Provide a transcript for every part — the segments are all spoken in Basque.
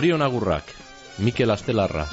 Zorion agurrak, Mikel Astelarra.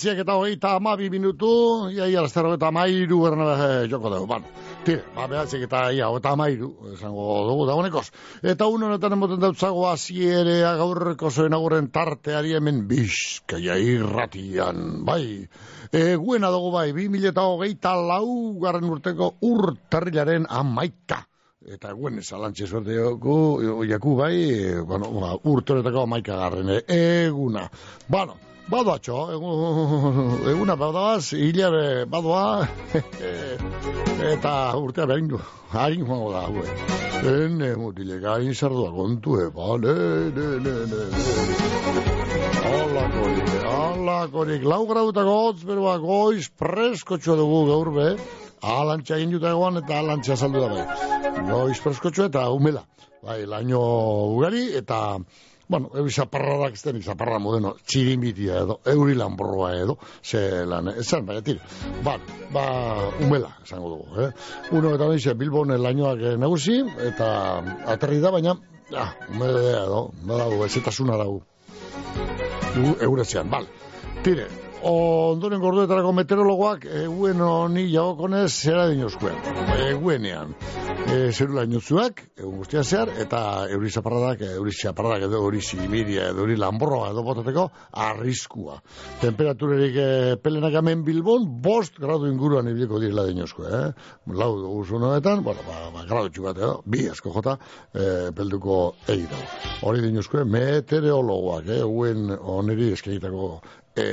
Bederatziak eta hogeita amabi minutu, ia, ia, lastero eta amairu erna joko dugu, bueno. Tire, ba, behatzik eta ia, eta amairu, esango dugu dagoenekoz. Eta uno honetan emoten dautzago aziere gaurreko zoen agurren tarteari hemen bizkaia irratian, bai. E, guena dugu bai, bi eta hogeita lau garren urteko urtarrilaren amaika. Eta guen zalantxe suerte joku, jaku bai, bueno, ba, urtoretako amaika garren eguna. Bueno, Badoatxo, eguna badoaz, hilare badoa, eta urtea behin du, hain joango da, hue. Ene, mutile, gain zardua kontu, eba, ne, ne, ne. Alakorik, alakorik, lau grautako hotz, berua, goiz, preskotxo dugu gaur be, alantxa egin dut egoan, eta alantxa saldu da bai. Goiz, preskotxo eta umela, bai, laino ugari, eta... Bueno, euri zaparradak ez denik zaparra modeno, txirimitia edo, euri lanborroa edo, ze lan, ezan, baina tira. Ba, ba, umela, esango dugu, eh? Uno eta benxe, Bilbon lainoak nagusi, eta aterri da, baina, ah, umela edo, badago, ez eta zuna dago. Du, euretzean, bale. Tire, ondoren gorduetarako meteorologoak eguen honi jagokonez zera dinozkuen. Eguenean, e, zerula inotzuak, egun guztia zehar, eta euri zaparradak, euri zaparradak edo euri simiria edo euri lamborroa edo botateko arriskua. Temperaturerik e, pelenak hemen bilbon, bost gradu inguruan ibiliko direla dinozkue, eh? Lau dugu zunoetan, bueno, ba, ba, gradu txugat edo, bi asko jota, e, pelduko egitau. Hori dinozkue, meteorologoak, eh? Eguen oneri eskenitako e,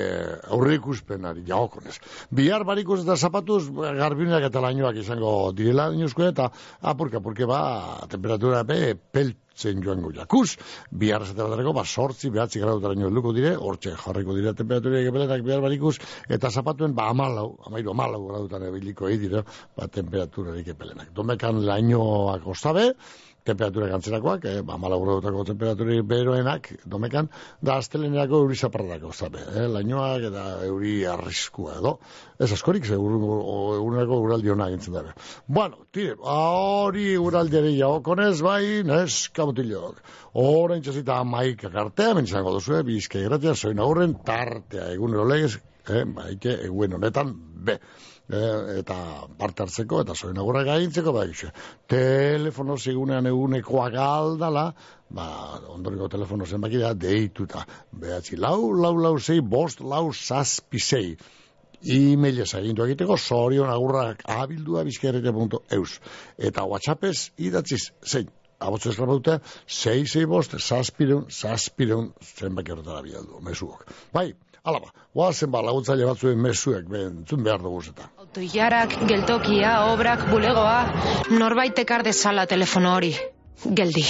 aurre ikuspenari jaokonez. Bihar barikus eta zapatuz garbinak eta lainoak izango direla dinuzko eta apurka, apurke ba temperatura be peltzen joango jakuz. Bihar zaten ba sortzi, behatzi nio luko dire, hortxe jarriko dire temperatura egepeletak bihar barikus, eta zapatuen ba amalau, amairu amalau gradutara biliko egin ba temperatura egepelenak. Domekan lainoak ostabe, temperatura gantzerakoak, eh, ba, malaburotako temperaturi beroenak, domekan, da astelenerako euri zaparradako, zabe, eh, lainoak eta euri arriskua edo. Ez askorik, ze, egunerako uraldi hona egintzen dabe. Bueno, tire, hori uraldiari jaokonez, bai, nes, kamutilok. Horen txasita maika kartea, mentzango duzu, eh, bizka irratia, zoin aurren tartea, egunero legez, eh, baike, eguen honetan, be e, eta parte hartzeko, eta zoen agurra gaintzeko, ba, ixe, telefono zigunean egunekoa galdala, ba, ondoriko telefono zenbaki da, deituta, behatzi, lau, lau, lau, zei, bost, lau, zazpi, zei, e-mail ezagintu egiteko, zorion agurrak abildua bizkerrete.eus. Eta whatsappez idatziz, zein, abotzu esklapauta, zei, zei, bost, zazpireun, zazpireun, zenbaki horretara bialdu, mesuok. Bai, Alaba, guazen ba, laguntzaile batzuen mesuek bentzun behar dugu zeta. Autoiarak, geltokia, obrak, bulegoa, norbait ekar dezala telefono hori. Geldi,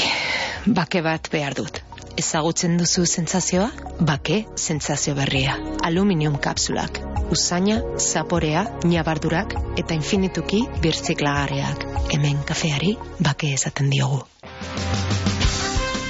bake bat behar dut. Ezagutzen duzu sentsazioa? Bake, sentsazio berria. Aluminium kapsulak. Usaina, zaporea, nabardurak eta infinituki birtziklagareak. Hemen kafeari bake esaten diogu.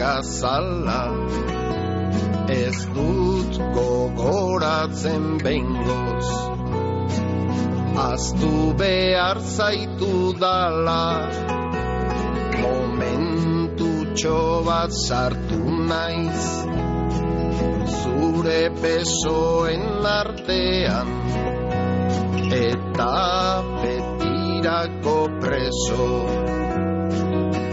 Memoriak azala Ez dut gogoratzen bengoz Aztu behar zaitu dala. Momentu txobat sartu naiz. Zure pesoen artean. Eta betirako preso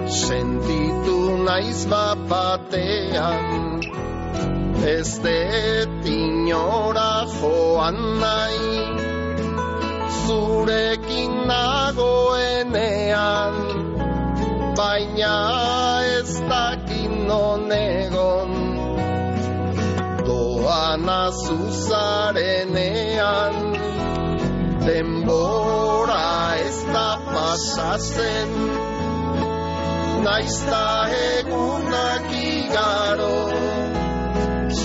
sentitu naiz bapatean ez detinora joan nahi. Zurekin nagoenean. Baina ez dakin nonegon doan azuzarenean. Denbora ez da pasazen naizta egunak igaro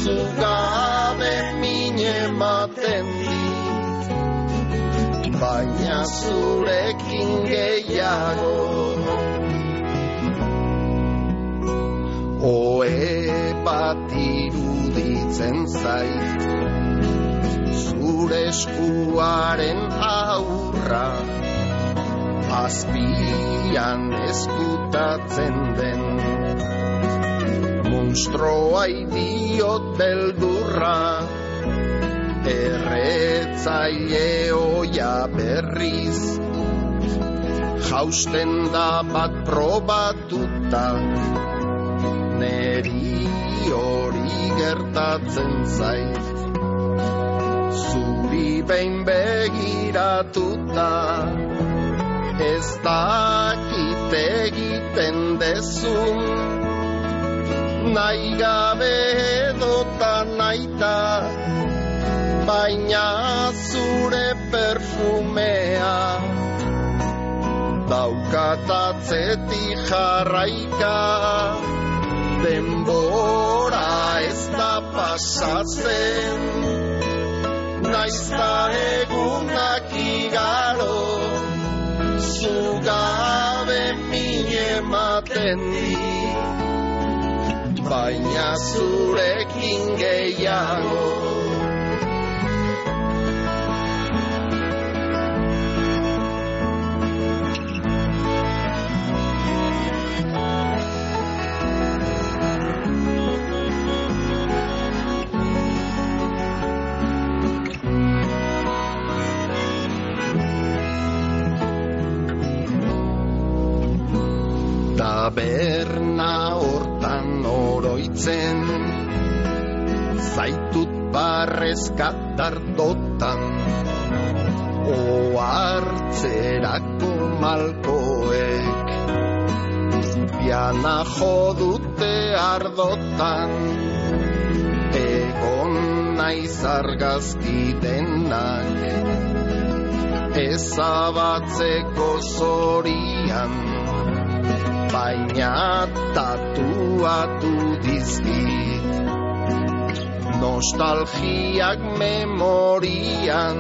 zugabe mine maten di. Baina zurekin gehiago oe bat iruditzen zait. Zure eskuaren azpian eskutatzen den. Monstroa idiot beldurra erretzaile oia berriz. Jausten da bat probatuta neri hori gertatzen zait. Zuri behin begiratuta ez dakit egiten dezun nahi gabe edota naita baina zure perfumea. Daukatatzetik jarraika denbora ez da pasatzen. Naizta egunak zugabe mine ematen di baina zurekin gehiago taberna hortan oroitzen. Zaitut barrezkatar dotan oartzerako malkoek. Piana jodute ardotan egon naiz argazki denak ezabatzeko zorian baina tatuatu dizkit. Nostalgiak memorian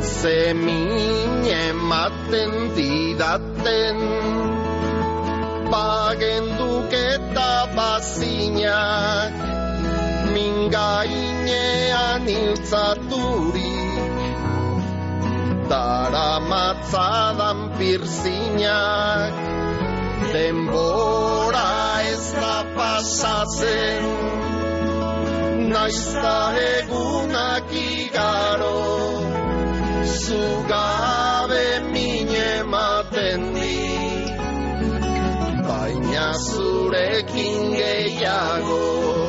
zemin ematen didaten. Bagenduk eta bazinak mingainean iltzaturik dara matzadan pirzinak denbora ez da pasatzen Naizta egunak igaro Zugabe mine ematen di Baina zurekin gehiago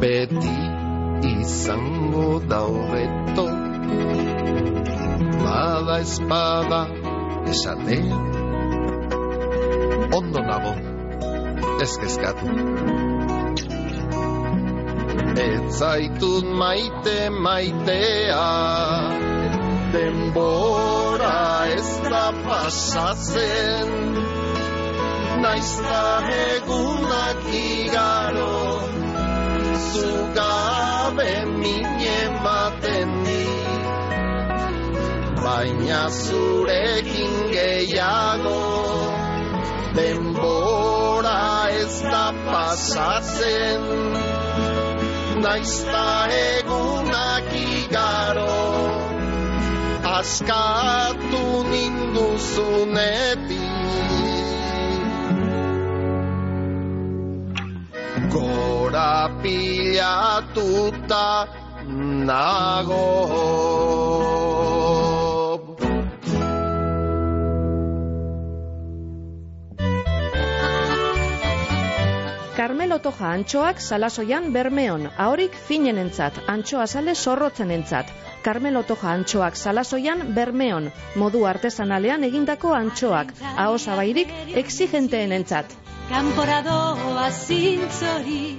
beti izango da hobeto bada espada esatea ondo nago ez kezkatu. Ez maite maitea. Denbora ez da pasatzen. Naizta egunak igaro zugabe mine ematen di baina zurekin gehiago denbora ez da pasatzen. Naizta egunak igaro askatu ninduzunetik gora pilatuta nago. Carmelo Toja antxoak salasoian bermeon, ahorik finenentzat, antxoa sale zorrotzenentzat. Carmelo Toja antxoak salasoian bermeon, modu artesanalean egindako antxoak, aho zabairik exigenteenentzat. Kanporadoa zintzori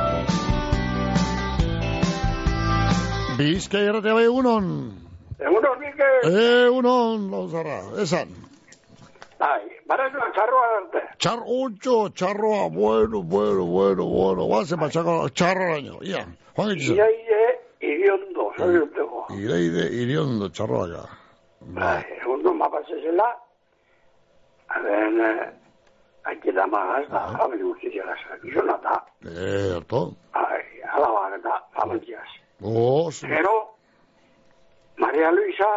Bizkai erratea bai egunon. Egunon, Mikel. Egunon, lauzarra, esan. Bai, barazua txarroa arte. Txar, otxo, txarroa, bueno, bueno, bueno, bueno, guazen batxako txarroraino, ia. Juan egitzu. Iraide, iriondo, zorionteko. Ireide, iriondo, txarroa ja. Bai, egundo mapasezela, haren, haike da magaz da, famili guztiak azka, gizona da. Eh, harto. Bai, alabar eta familiaz. Oh, sí. Gero, Maria Luisa,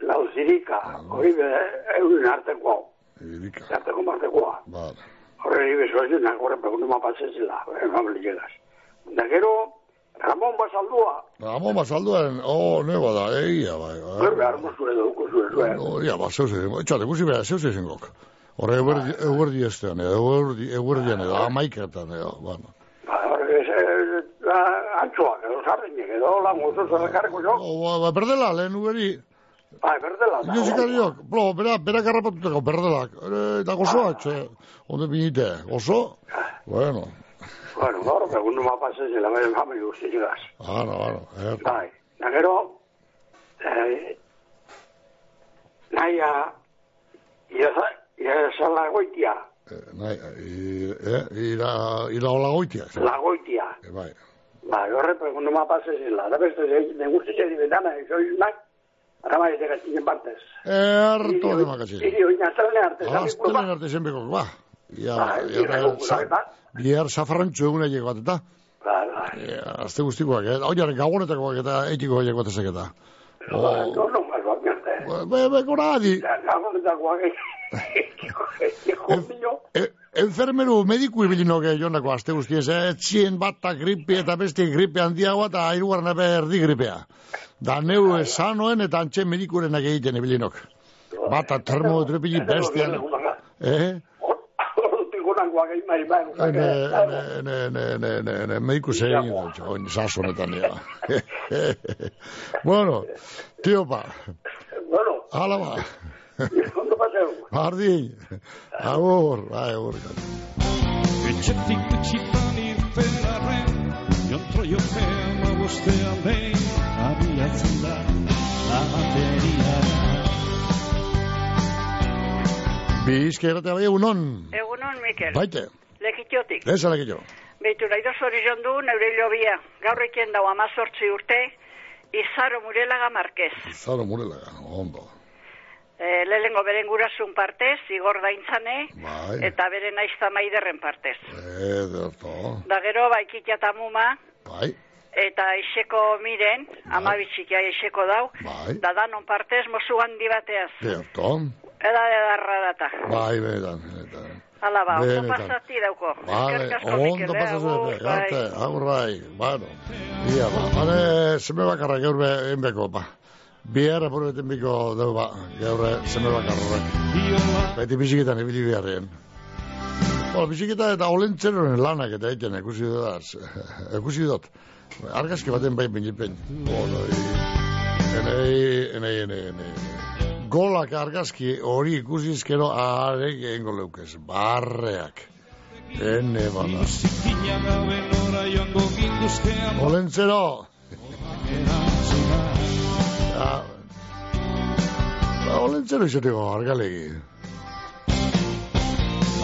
lauzirika, hori be, eurin artekoa, Irika. arteko martekoa. Vale. Horre nire besoetan, horre preguntu mapasezela, famili llegas. Da gero, Ramon Basaldua, Ramon basalduen, oh, nueva da, egia, bai, bai. Hor behar mozure dugu zure zuen. No, ia, ba, zeus ezingo. Etxate, guzi behar, zeus ezingok. Horre, eguerdi, estean, eguerdian, edo, amaiketan, edo, bueno. Ba, hor, ez, ez, la, antxoak, edo sardinek, edo lan gozoz elkarreko jo. O, ba, ba, berdela, lehen ugeri, Ba, berdela. da, Jozikariok, plo, bera, bera garrapatutako berdelak, eta gozoa, txe, onde binite, gozo? Bueno, Bueno, hor, egun numa pasen zela, bai, jame guzti zigaz. ano, ano, eh, Bai, da gero, eh, naia, ia lagoitia, eh, nahi, i, eh, ira, ira hola goitia, ze, lagoitia. eh, bai, Bai, horre, egun numa pasen zela, da beste, de guzti zedi betana, eso iznak, ara bai, ez egatzen partez. erto de makatzi. Iri, oina, zelene arte, zabi, Aztelen arte zenbeko, ba, ia, Bai, ia, ira, sa- ira, bihar safarrantxo eguna llego bat, eta, Bai, bai. eh, azte guztikoak, eh, oiaren gabonetakoak eta etiko llego bat ezek eta. Bai, no, no, más va bien. Be, be, gora adi, La la mío. E, enfermeru mediku ibilino ge jonako aste guztiez, eh? etxien bat eta gripe eta beste gripe handiagoa eta airugarren ebe erdi gripea. Da neu esanoen eta antxe medikurenak egiten ibilinok. Bata termometrepili bestian. Eh? Hortik guage mai bai. Ne, ne, ne, ne, ne, ne, mediku zein oin sasonetan, ja. bueno, tío pa, Bueno, Hala ba. Ondo paseu. Bardin. Agur, bai, agur. Etxetik utxitan irpenarren, jontro jopea mabostean behin, abiatzen da, amateriara. Bizkairatea bai egunon. Egunon, Mikel. Baite, Lekitiotik. ez alak jo. Beitu nahi dozu hori jondu, neure hilobia. Gaur ekien dau amazortzi urte, Izaro Murelaga Marquez. Zaro murelaga, ondo. E, lehengo beren gurasun partez, Igor Daintzane, Bai. eta beren aizta maiderren partez. Ederto. Da gero, baikitia eta muma, Bai, eta iseko miren, ama bitxikia iseko dau, Bai. da danon partez, mozu handi bateaz. ederto. Eda edarra data. Bai, benetan, benetan. Hala ba, ondo pasati dauko. Vale, ondo eh, pasatzen, agur, bai. bai, bueno. Ia, ba, bane, seme bakarra gaur be, enbeko, ba. Bihar apurreten biko dugu, ba, gaur seme bakarrek. Beti biziketan ibili biharren. Bueno, biziketa eta olentzeroren lanak eta egiten ekusi dut, ekusi dut. Argazki baten bai binipen. Bueno, enei, enei, enei, enei. Golak argazki hori ikusizkero arek egingo leukez. Barreak. Ene bada. Olentzero! Ba, olentzero izateko argalegi.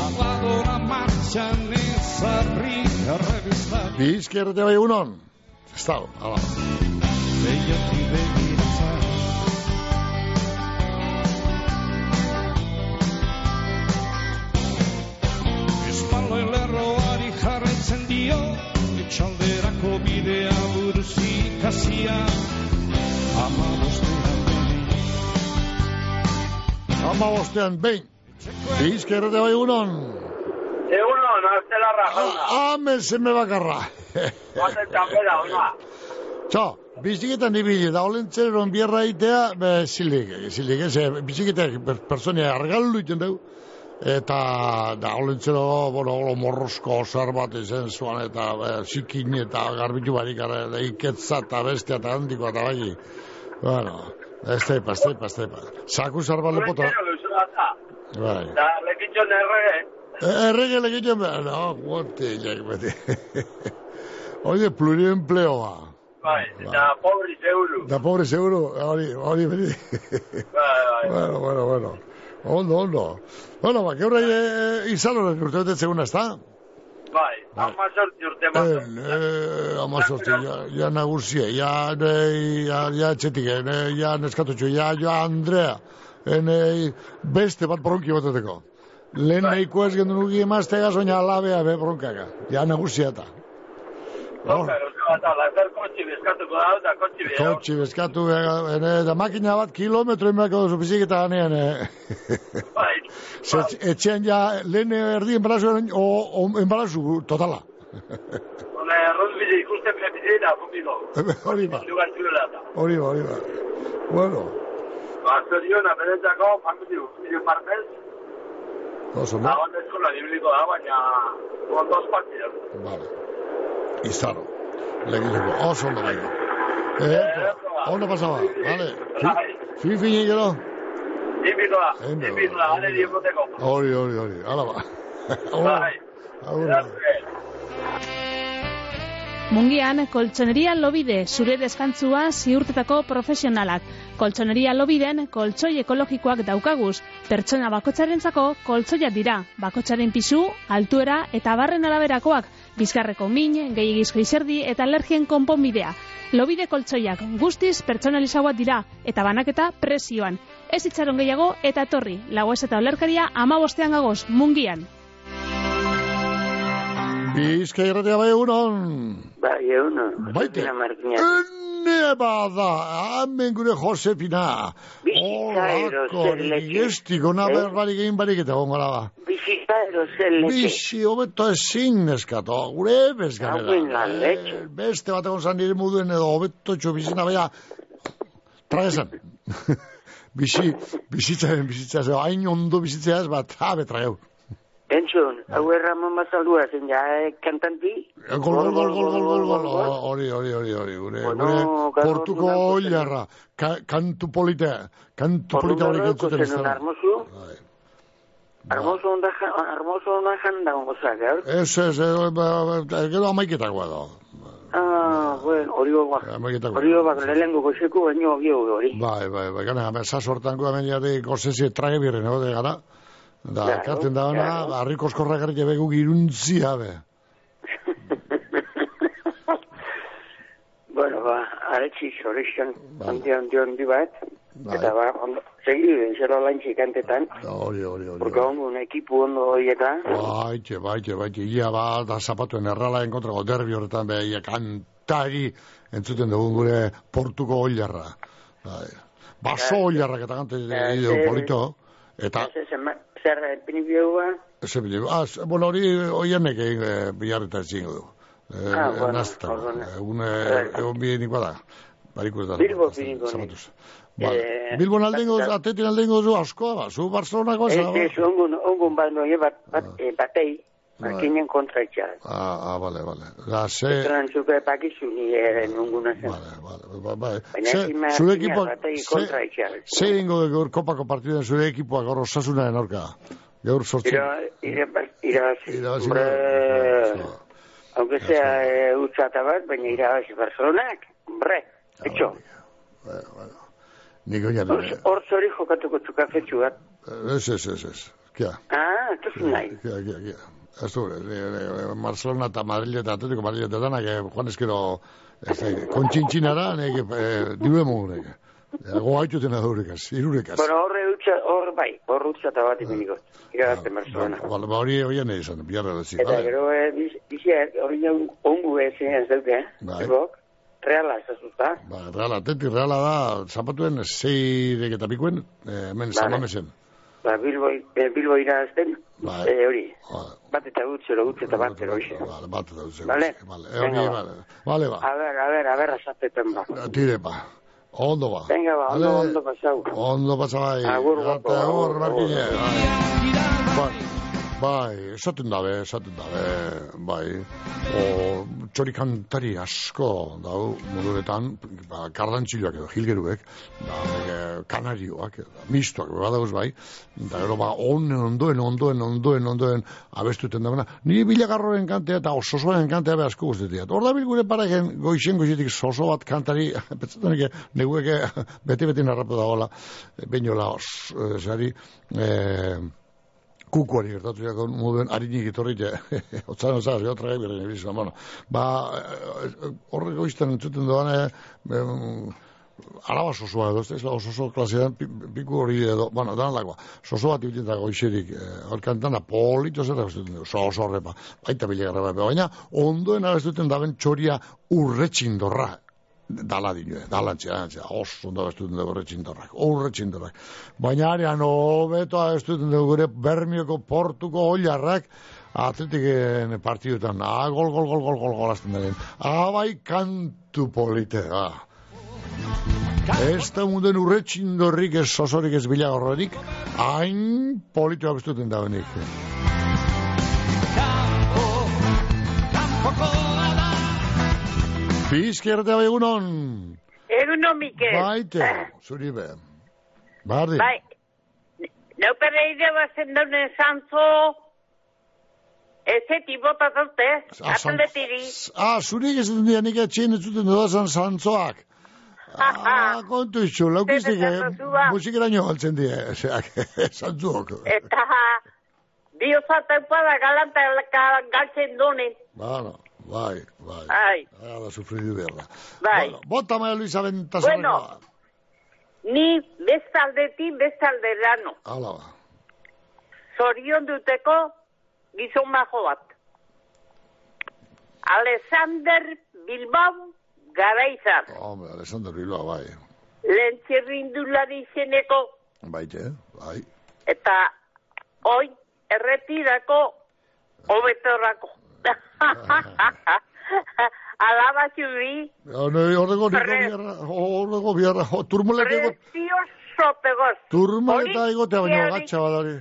Aladora martxan ezarri errebistak, Bizkerrete bai egunon. Ez da, hala. lehiati begiratzen. Espaloi lerroari jarraitzen dio, etxalderako bidea buruz ikasia, ama bostean behin. Ama bostean, behin. Bizkerrete bai egunon. Egunon, artelarra jauna. Amen zeme bakarra. Baten txapela, ona. Txo, biziketan ibili, da olentzeron bierra itea, be, zilik, zilik, ez, biziketak per- personia argaldu iten dugu. Eta, da, olentzero, bueno, olo morrosko zer bat izen zuan, eta e, zikin eta garbitu barik gara, da, iketza eta bestia eta handikoa eta bai. Bueno, teipa, ez teipa. Saku zer bat lepota, da. bai. Da, lekitxon errege. Errege behar, no, guante, jak beti. Oye, pluriempleoa. Bai, eta pobri zeuru. Da pobre seguro, hori, hori beti. Bai, bai. bueno, bueno, bueno. Ondo, ondo. Bueno, ba, gaur e, izaloren urte betetzen seguna, ez da? Bai, ama sorti urte En, mazor. eh, amazortzi, ja, ja nagusia, ja, ne, ja, ja txetik, ne, ja neskatutxo, ja, ja Andrea, ene, beste bat bronki bateteko. Lehen nahiko ez gendu nuki emaztega, soina alabea be bronkaka. Ja nagusia eta. Zonka, luzu bat da, lazer kotxi bezkatuko da, eta kotxi. Kotxi bezkatu, eh, ene, da makina bat kilometro inbeko duzu biziketa ganean, eh. Bai, Ze, etxean ja, lehen erdi enbarazu, o, o, enbarazu, totala. Hone, erruzbide ikusten bide da, fumiko. hori ba, da. hori ba, hori ba. Bueno, Ba, zoriona, benetako, familiu, familiu partez, oso, no? Agon eskola bibliko da, baina ondoz partido. Vale. Izaro. Legiteko, oso ondo bai. Eh, ondo pasaba, vale. Fi, fi fini gero. Típico da, Endo. típico da, ale diemoteko. Hori, hori, hori. Hala ba. Bai. Mungian, koltsoneria lobide, zure deskantzua ziurtetako profesionalak. Koltsoneria lobiden, koltsoi ekologikoak daukaguz. Pertsona bakotxarentzako koltsoiak dira. Bakotxaren pisu, altuera eta barren araberakoak. Bizkarreko min, gehiagizko izerdi eta alergien konponbidea. Lobide koltsoiak guztiz pertsonalizauak dira eta banaketa presioan. Ez itxaron gehiago eta etorri. Lagoez eta olerkaria ama bostean gagoz, mungian. Bizka irratea bai egunon. Bai, eguno. Baite. Ene bada, hemen gure Josefina. Bizikaero Olako, zer leke. Gestiko, na Eh? berbarik egin barik eta gongo ba. Bizikaero zer leke. Bizi, hobeto ezin neskato, gure bezkanera. Hauen lan letxo. Eh, Beste bat egon zan nire moduen edo hobeto txo bizina baina, tragesan. Bizi, bizitzaren bizitza, hain ondo bizitzea ez bat, habe trageu. Entzun, hau erramon bazaldua zen, ja, eh, kantanti? Gol, gol, gol, gol, gol, gol, gol, hori, hori, hori, hori, gure, Bueno, gure portuko oilarra, ka, kantu polite, kantu polite hori entzuten ez da. armozu? Armozu onda, armozu onda janda gozak, gaur? Ez, ez, ez, ba, ba, gero amaiketakoa da. Ah, bueno, hori gogoa. Hori gogoa, lehenko goxeko, baino gio hori. Bai, bai, bai, gana, hemen sasortango hemen jate gozesi trage birren, egote gara. Da, Claro, karten da ona, claro. harriko eskorrak ere begu giruntzia, be. Bueno, ba, aretsi zorixan, handi handi handi bat, eta ba, ondo, segidu den zero lantxik kantetan, Hori, hori, hori. porque ondo un ekipu ondo horieta, Baite, baite, baite, ia ba, da zapatuen erralaen kontrako derbi horretan be, ia kantari entzuten dugun gure portuko oilarra. Bai. Baso oilarrak eta kante eh, polito, eta, zer, zer, zer, pinibioa, ese bide, ah, bueno, hori oianek egin eh, biharreta ezingo du. Eh, Ah, bueno, nazta, egun, eh, egun bienik bada. Barikus da. Bilbo piniko ni. Zapatuz. Vale. Eh, Bilbon aldengo, bat- atetin aldengo zu askoa, ba, zu Barcelonako Ez, za, ba? ez, ongun, ongun bat noie bat, eh, batei, Bai. bakinen kontra itxar. Ah, ah, vale, vale. Da, ze... Etran zuke pakizu ni eren onguna zen. Ba, ba, Baina ze, zure ze, kontra itxar. ze ingo de gaur kopako partiden zure ekipoak gaur osasunaren aurka? Gaur sortzen. Ira, ira, irabazi. Irabazi, Hombre, aunque sea eh, utzata bat, baina irabazi Barcelonak, hombre, etxo. Nik oian, Hor- zori jokatuko tukafetxu bat. ez, ez, ez, ez. Kia, Ah, tozu nahi. kia, kia, kia. Ez du, eh, eh, Barcelona eta Madrid eta Atletico Madrid eta danak, eh, Juan Eskero, ez da, kontxintxina da, nek, eh, diru emugunek. Ego haituten adurikaz, irurekaz. Bueno, horre utza, hor bai, hor utzata bat imeniko. Irabazten Barcelona. Ba, ba, hori oian nahi izan, biharra da zik. Eta gero, eh, biz- biziak, hori ongu ez ez dute, eh? Bai. Reala ez azuta. Ba, reala, atetik reala da, zapatuen, zeirek eta pikuen, eh, hemen Vale. Ba, Bilbo, eh, Bilbo irazten, Bai. eh, hori. Bat eta utzero, utz eta bat ero hoxe. Vale, bat eta duzen. Vale? Vale, Venga, hori, ba. vale. Vale, ba. A ver, a ver, a ver, azapetan ba. Tire, ba. Ondo ba. Venga, ba, ondo, ondo pasau. Ondo pasa bai. Agur, guapo, agur, agur, Martine. Bai. Bai, esaten dabe, esaten dabe, bai. O, txori kantari asko dau moduretan, ba, kardantziloak edo, jilgeruek, da, e, kanarioak, edo, mistoak, badauz bai, da, gero, ba, onen ondoen, ondoen, ondoen, ondoen, abestuten dauna. Ni bilagarroren kantea eta ososoen kantea be asko guztetiat. Hor da bil gure paragen goixen goixetik soso bat kantari, petzetan eke, negueke, beti-beti narrapo da hola, bainola, os, eh, zari, eh, kukuari gertatu jako moduen harinik itorrite, otzan ozaz, otra gai beren ebizan, bueno, ba, eh, horrek goizten entzuten doan, eh, em, araba sosoa edo, ez da, klasean, pi- piku hori edo, bueno, dan lagoa, soso bat ibiten da goixerik, eh, hor kantana, polito zera bestuten dugu, soso horrepa, baita bilegarra, baina, ondoen abestuten daben txoria urretxindorra, dala dinue, dalantxe, dalantxe, oso ondo abestuten dugu urretxindorrak, urretxindorrak. Baina arean hobeto abestuten dugu gure Bermioko portuko oilarrak, atletiken partidutan, ah, gol, gol, gol, gol, gol, gol, azten daren. Ah, bai, kantu polite, ah. Ez da munden urretxindorrik ez sosorik ez bilagorrorik, hain polito abestuten da benik. Bizkerte bai egunon. Eguno, Mikel. Baite, zuri be. Bardi. Bai, neu pereide bazen daunen zantzo, ezeti bota dute, Ah, zan- atletiri. Ah, zuri ez dut nik etxien ez zuten dudazan zantzoak. Ah, kontu itxu, laukiztik, Zer esan duzua? musikeraino galtzen die, zeak, zantzuok. Eta biozata upada galanta ga- galtzen donen. Bueno, bai, bai. Ai. Da sufridu behar da. Bai. Bueno, bota maia Luisa Venta Bueno. Ni bestaldetik bestalderano. Hala ba. Zorion duteko gizon majo bat. Alexander Bilbao Garaizar. Hombre, Alessandro Bilbao, bai. Lehen txirrindulari izeneko Baite, bai. eta hoi erretirako hobetorrako. Alaba zuri, Horrego niko Ferrer. biarra, horrego biarra, turmuleta egot, precioso pegoz. turmuleta egotea baino ziari- gatsa badari.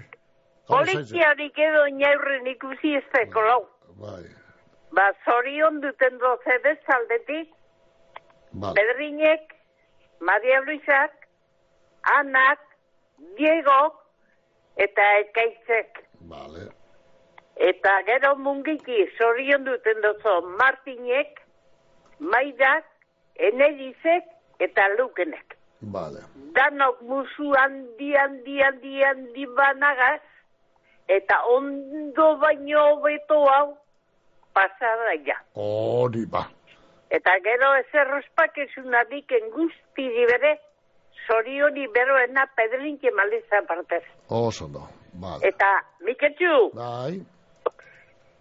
Polikiarik edo inaurren ikusi ez lau. Bai, Ba, zorion duten doze bezaldetik, vale. Pedriñek, Maria Luisak, Anak, Diego, eta Ekaitzek. Vale. Eta gero mungiki zorion duten dozo Martinek, Maidak, Enelizek eta Lukenek. Vale. Danok musu handi, handi, handi, handi banagaz, eta ondo baino hobeto hau pasada ja. Hori ba. Eta gero ezer ospakezunadik guzti bere, zorioni beroena pedrinke maliza partez. Oso ondo. Vale. Eta, Miketxu, Bai.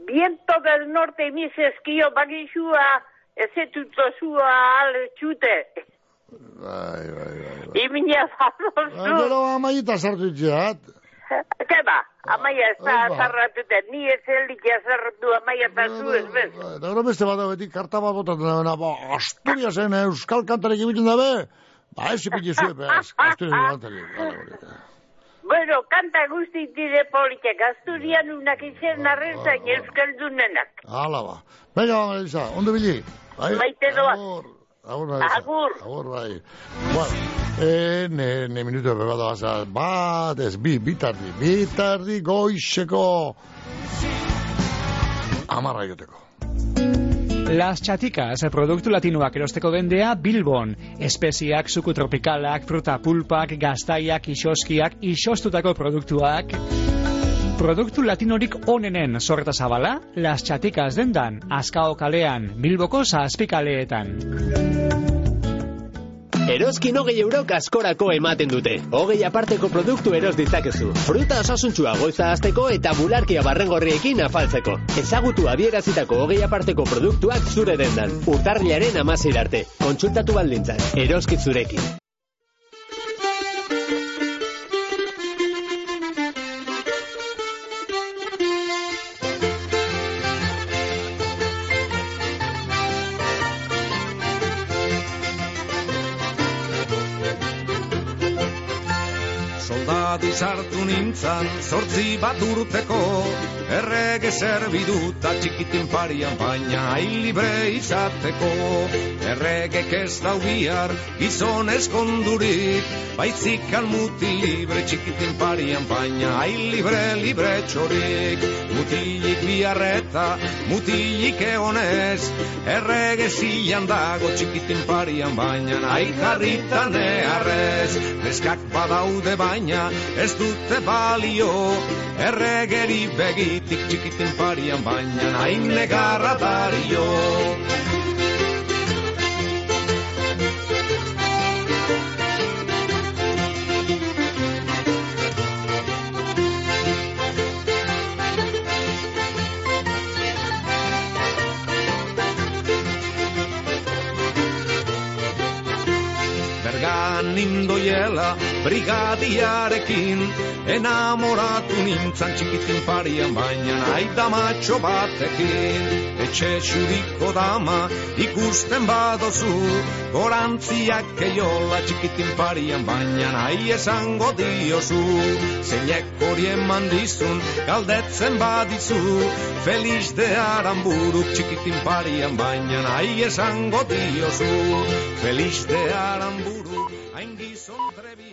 Viento del norte eskio bagixua, ezetuto zua ale txute. Bai, bai, bai. Imina Ah, zadozu. Gero amaita sartu itxeat. Keba, amaia ez da Ai, ba. ni ez helik azarratu amaia eta zu ez bez. Eta gero beste bat beti karta bat botatzen da, ba, Asturiasen euskal kantarek ibiten dabe, ba, ez ipini zuen, be, Asturiasen kantarek. Bueno, kanta guzti dire politek, Asturian unak izen arrezain euskaldunenak. Hala ba. Venga, ba, Melissa, ondo bili. Bai? Maite doaz. Agur. Agur, Melissa. Agur. Agur, bai. Bueno, eh, ne, ne minuto beba da basa, bat, ez, bi, bitardi, bitardi goixeko amarra joteko. Las Chaticas, produktu latinoak erosteko dendea Bilbon. Espeziak, suku tropikalak, fruta pulpak, gaztaiak, isoskiak, isostutako produktuak. Produktu latinorik onenen sorta zabala, Las Chaticas dendan, Azkao kalean, Bilboko zazpikaleetan. Eroskin hogei euro kaskorako ematen dute. Hogei aparteko produktu eros ditzakezu. Fruta osasuntsua goiza azteko eta bularkia barrengorriekin afaltzeko. Ezagutu adierazitako hogei aparteko produktuak zure dendan. Urtarriaren amazeir arte. Kontsultatu baldintzak. Eroskit zurekin. Soldadu sartu nintzan, zortzi bat urteko, errege zerbiduta txikitin parian, baina hain libre izateko. Erregek ez dau bihar, gizon eskondurik, baitzikan muti libre txikitin parian, baina hain libre, libre txorik. Mutilik biharreta, mutilik egonez, errege zilan dago txikitin parian, baina nahi jarritan eharrez. Neskak badaude baina ez dute balio, erregeri begitik txikitin parian, baina nahi negarra dario. Bergan nindoiela brigadiarekin Enamoratu nintzan txikitin parian baina aita matxo batekin. Etxe xuriko dama ikusten badozu Gorantziak keiola txikitin parian baina nahi esango diozu. Zeinek horien mandizun galdetzen badizu Feliz de aramburuk txikitin parian baina nahi esango diozu. Feliz de aramburu hain gizon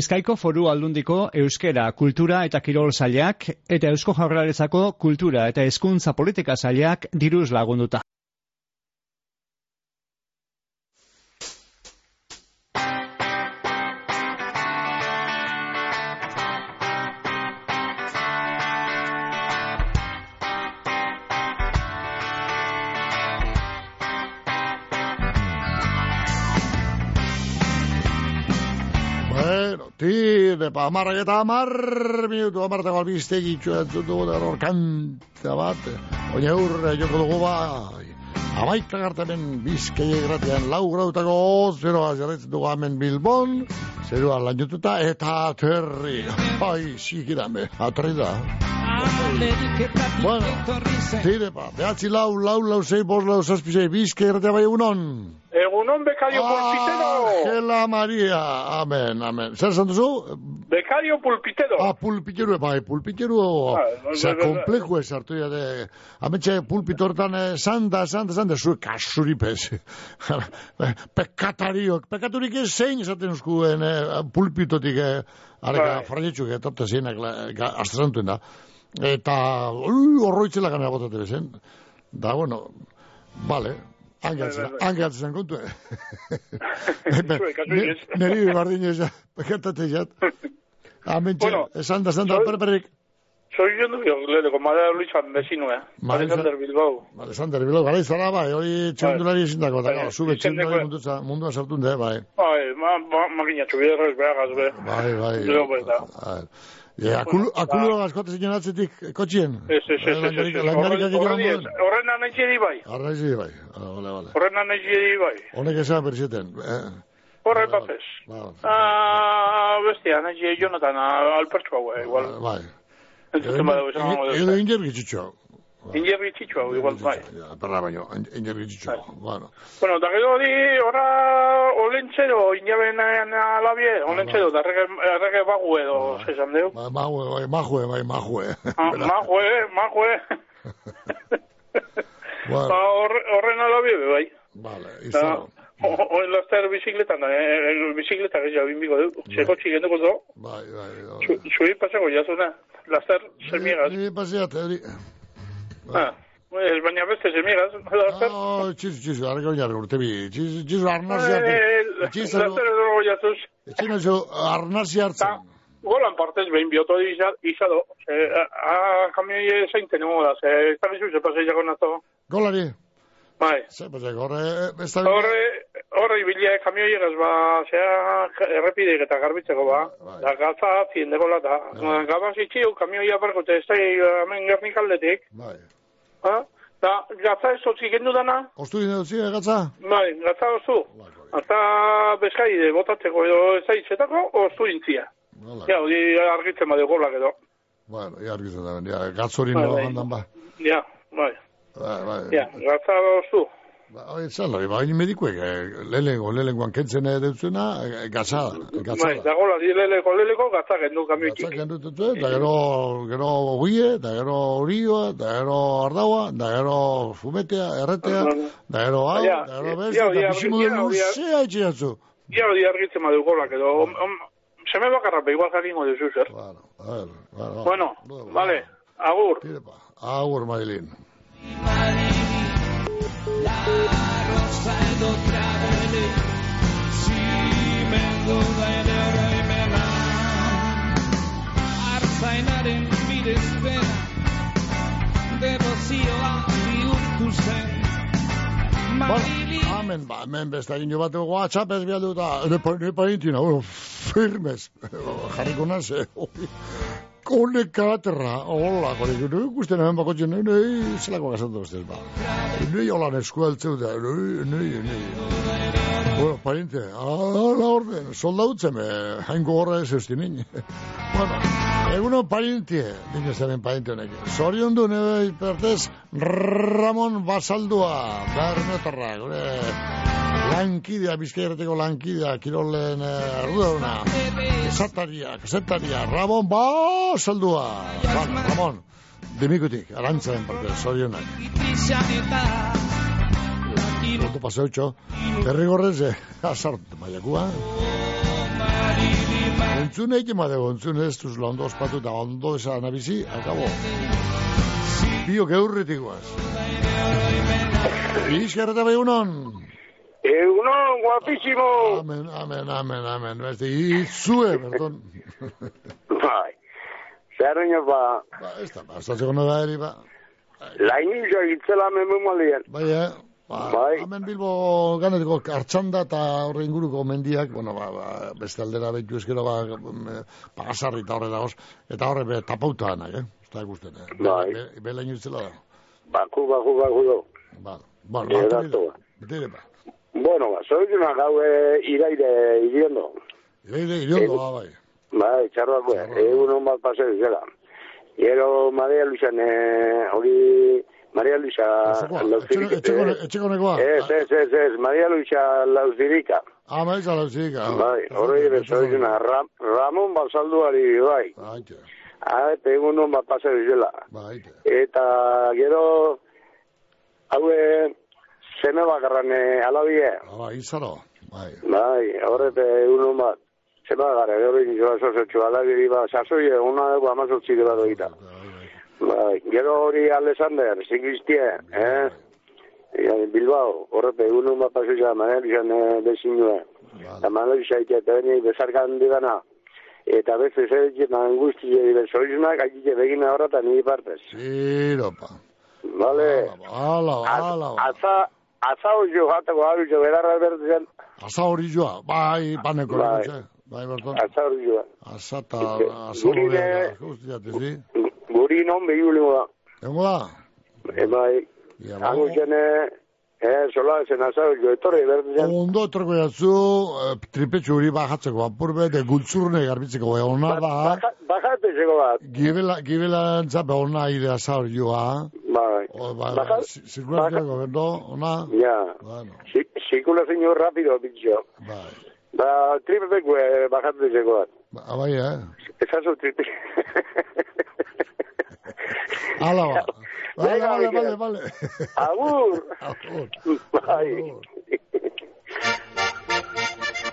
Bizkaiko foru aldundiko euskera, kultura eta kirol sailak eta eusko jaurlaritzako kultura eta hezkuntza politika sailak diruz lagunduta. Pa, amarrak eta amar minutu, amartako albiztegi entzun dugu da hor kanta bat. Oina ur, joko dugu bai. Amaika gartamen bizkai egratean lau grautako zeroa jarretzen dugu hemen Bilbon, zerua lainotuta eta aterri. Bai, zikirame, aterri da. Bueno, tire, pa, behatzi lau, lau, lau, zei, bos, lau, zazpi, zei, bizkai egratea bai egunon. Egunon bekario pulpitero. Angela Maria, amen, amen. Zer esan duzu? Bekario pulpitero. Ah, pulpitero, bai, pulpitero, Ah, za komplejo ez hartu ya de, ametxe pulpitortan, eh, santa, santa, santa, zu kasuripez. Pekatariok, pekaturik ez zein esaten uskuen eh, pulpitotik, eh, areka, Bai. fraietxuk, etorte zeinak, astrazantuen da. Eta, horroitzela gana botate bezen. Da, bueno, vale, Bai, bai, bai. Zuek, kasurik ez. Neri bardin ez, pekatate jat. Amentxe, Bueno, esan da, esan da, perperik. Soy yo no yo le Luisa vecino, eh. Alexander Bilbao. Alexander Bilo, gara izala, bai, hori txendulari ezindako, eta Bai, gara, zube txendulari izendekoa. munduza, mundua sartun de, bai. Bai, ma ma makina txubiderrez behagaz be. Bai, bai. Luego, pues, da. Bai. E, akulu, akulu askote zinen atzetik kotxien. Ez, ez, ez, Langarik- ez. langarik Horren- egin moduan. ez. Horren anetxeri bai. Arraizi, bai. Ah, Vale, vale. Horren anetxeri bai. Honek esan berzeten. Eh? Ba, Ah, bestia, anetxeri Jonathan, ah, alpertxu hau, eh, igual. bai. Entzuten badu, esan Edo- hau Hau, igual, bai. Perra baino, inger gitxitxo. Bueno. Bueno, da gero hori, ora, olentzero, inaben alabie, olentzero, da errege, errege bagu edo, zesan deu. Ba, Mahue, bai, mahue, bai. Ah, Majue, majue. Bueno, Ba, horre- horren alabie, bai. vale, izan. Oen laster bizikletan, eh, el bizikleta gehiago binbiko du. Zeko txigenduko zo, Bai, bai. zu- zuri pasako jazuna. Laster semigaz. Ni paseat, hori. Ez baina beste. Oh, txizu, txizu, arreko oinar urte bi. Txizu, txizu, arnazi hartzen. Txizu, txizu, txizu, arnazi hartzen. Golan partez behin bioto iza- izado. Eh, a kamioi zein tenemo da, ze, ez da bizu, ze pasei jago nazo. Golari. Bai. Ze, pasek, horre, ez da... Horre, horre ibilia kamioi egaz, ba, zea, errepideik eta garbitzeko, ba. Da, gaza, ziendekola, da. Gabaz itxiu, kamioia barko, eta ez da, hemen gernik. Bai. Ha? Da, gatza ez otzi gendu dana, Ostu dine dutzi, gatza? bai, gatza ostu. Eta bezkai botatzeko edo ezaitzetako, ostu intzia. Ja, hori argitzen bade golak edo. Bueno, ja argitzen da, ja, gatzorin Bai, no bai. handan ba. Ja, bai. Bai, bai. Ja, gatza ostu. Ba, zan, hori, baina medikuek, eh, lehenengo, lehenengoan kentzen dutzuna, eh, gatza, gatza Bai, da. da gola, di leleko, leleko, gatza gendu kamioitik. Gatza kendu dutzu, eta gero, gero guie, eta gero orioa, eta gero ardaua, eta gero fumetea, erretea, eta gero hau, eta gero eta bizimu ja, den luzea itxiatzu. Ja, hori argitzen badu golak edo. Seme bakarra, be igual jakingo duzu zer. Bueno, vale, agur. Agur, Mailin. Rosa edo trabele Zimengo da ederra imena Artzainaren bidezpena Devozioa bihurtu zen Bueno, amen, ba, hemen beste egin bat WhatsApp ez bialdu eta ne, pa- ne parintina, bueno, firmes, jarriko naz, eh, kone katerra, hola, kone, ne ikusten hemen bako txen, ne, zelako gazatu ustez, ba, ne holan eskueltzeu da, ne, ne, ne, bueno, parinte, ala orden, soldautzen, eh, hainko horra ez eusti nini, bueno, Eguno parintie, dine zaren parinte honek. Zorion du nebe hipertez Ramon Basaldua, bermetorra, gure lankidea, bizkaierteko lankidea, kirolen eh, arduruna. Kasataria, kasataria, Ramon Basaldua. Vale, Ramon, dimikutik, arantzaren parte, zorionak. Izan eta Ondo paseutxo, derrigorrez, eh, azart, maiakua. Entzun egin badego, entzun ez duz ondo ospatu eta ondo esan abizi, akabo. Bio geurritik guaz. Izkerreta behunon. Egunon, guapísimo. Amen, amen, amen, amen. Beste, itzue, perdón. Bai. Zer baino ba, Ba, ez da, ba, zatzeko da eri, ba. lainin jo itzela memumalian. Bai, eh? Ba, Bai. Hemen Bilbo ganetiko hartxanda eta horre inguruko mendiak, bueno, ba, ba, beste aldera behitu ezkero, ba, mm, pagasarri eta horre dagoz, eta horre be, tapauta eh? Ez da ikusten, eh? Bai. Be, be, itzela da. Baku, baku, baku do. Ba, Eh, ba, dato. dire, ba. Bueno, ba, zorituna gau e, iraire iriondo. Ire, iriondo, ba, bai. Bai, txarroako, egun hon bat paseo zela. Gero Maria Luisan, eh, hori, Maria Luisa Lauzirika. Etxeko, nekoa. Ez, ez, ez, ez, Maria Luisa Lauzirika. Ah, bai, zala utzika. Bai, hori bezoizuna, Ram, Ramon Balsalduari, bai. Bai, Ah, eta egun hon bat paseo zela. bai. Eta gero, haue, zeme bakarran eh, alabie. Bai, izaro. Bai. Bai, horrete egun hon bat. Zeme bakarra, gero inizoa sosotxu alabiri, ba, sasoi eguna dugu amazotzi dela doita. Bai, gero hori Alexander, zingiztie, eh? Ja, Bilbao, horrete egun hon bat paseo zela, manel izan eh, bezinua. Eta izaitea, eta beni bezarkan digana. Eta beste zertzen angustia bezoizunak, akite begina horretan nire partez. Ziropa. Vale. Ala, ala. Atza, atza hori jo jateko hori jo bedarra bertzen. Asa hori joa, bai, paneko. Bai. Bai, bai Berton. Atza hori joa. Asa eta asa hori joa. zi. Guri non behiulingo da. Engo da? E bai, hango zene, eh, sola zen jo, etorri bertzen. Ondo etorko jatzu, eh, tripetxu hori bajatzeko, apurbe, de gultzurne garbitzeko, eh, ona da. Bajate zego bat. Gibela, gibela entzape ona ide hori joa. Bai. Ba, Baja- zirkulazioako, bendo, ona. Ja. Bueno, Si- Zirkulazio rapido, bitxo. bai. Ba, tripepeko eh, bajate zego bat. Ba, bai, eh? Ezazu tripe. Ala ba. Vale, Venga, vale, vale. Agur. Agur. Bai.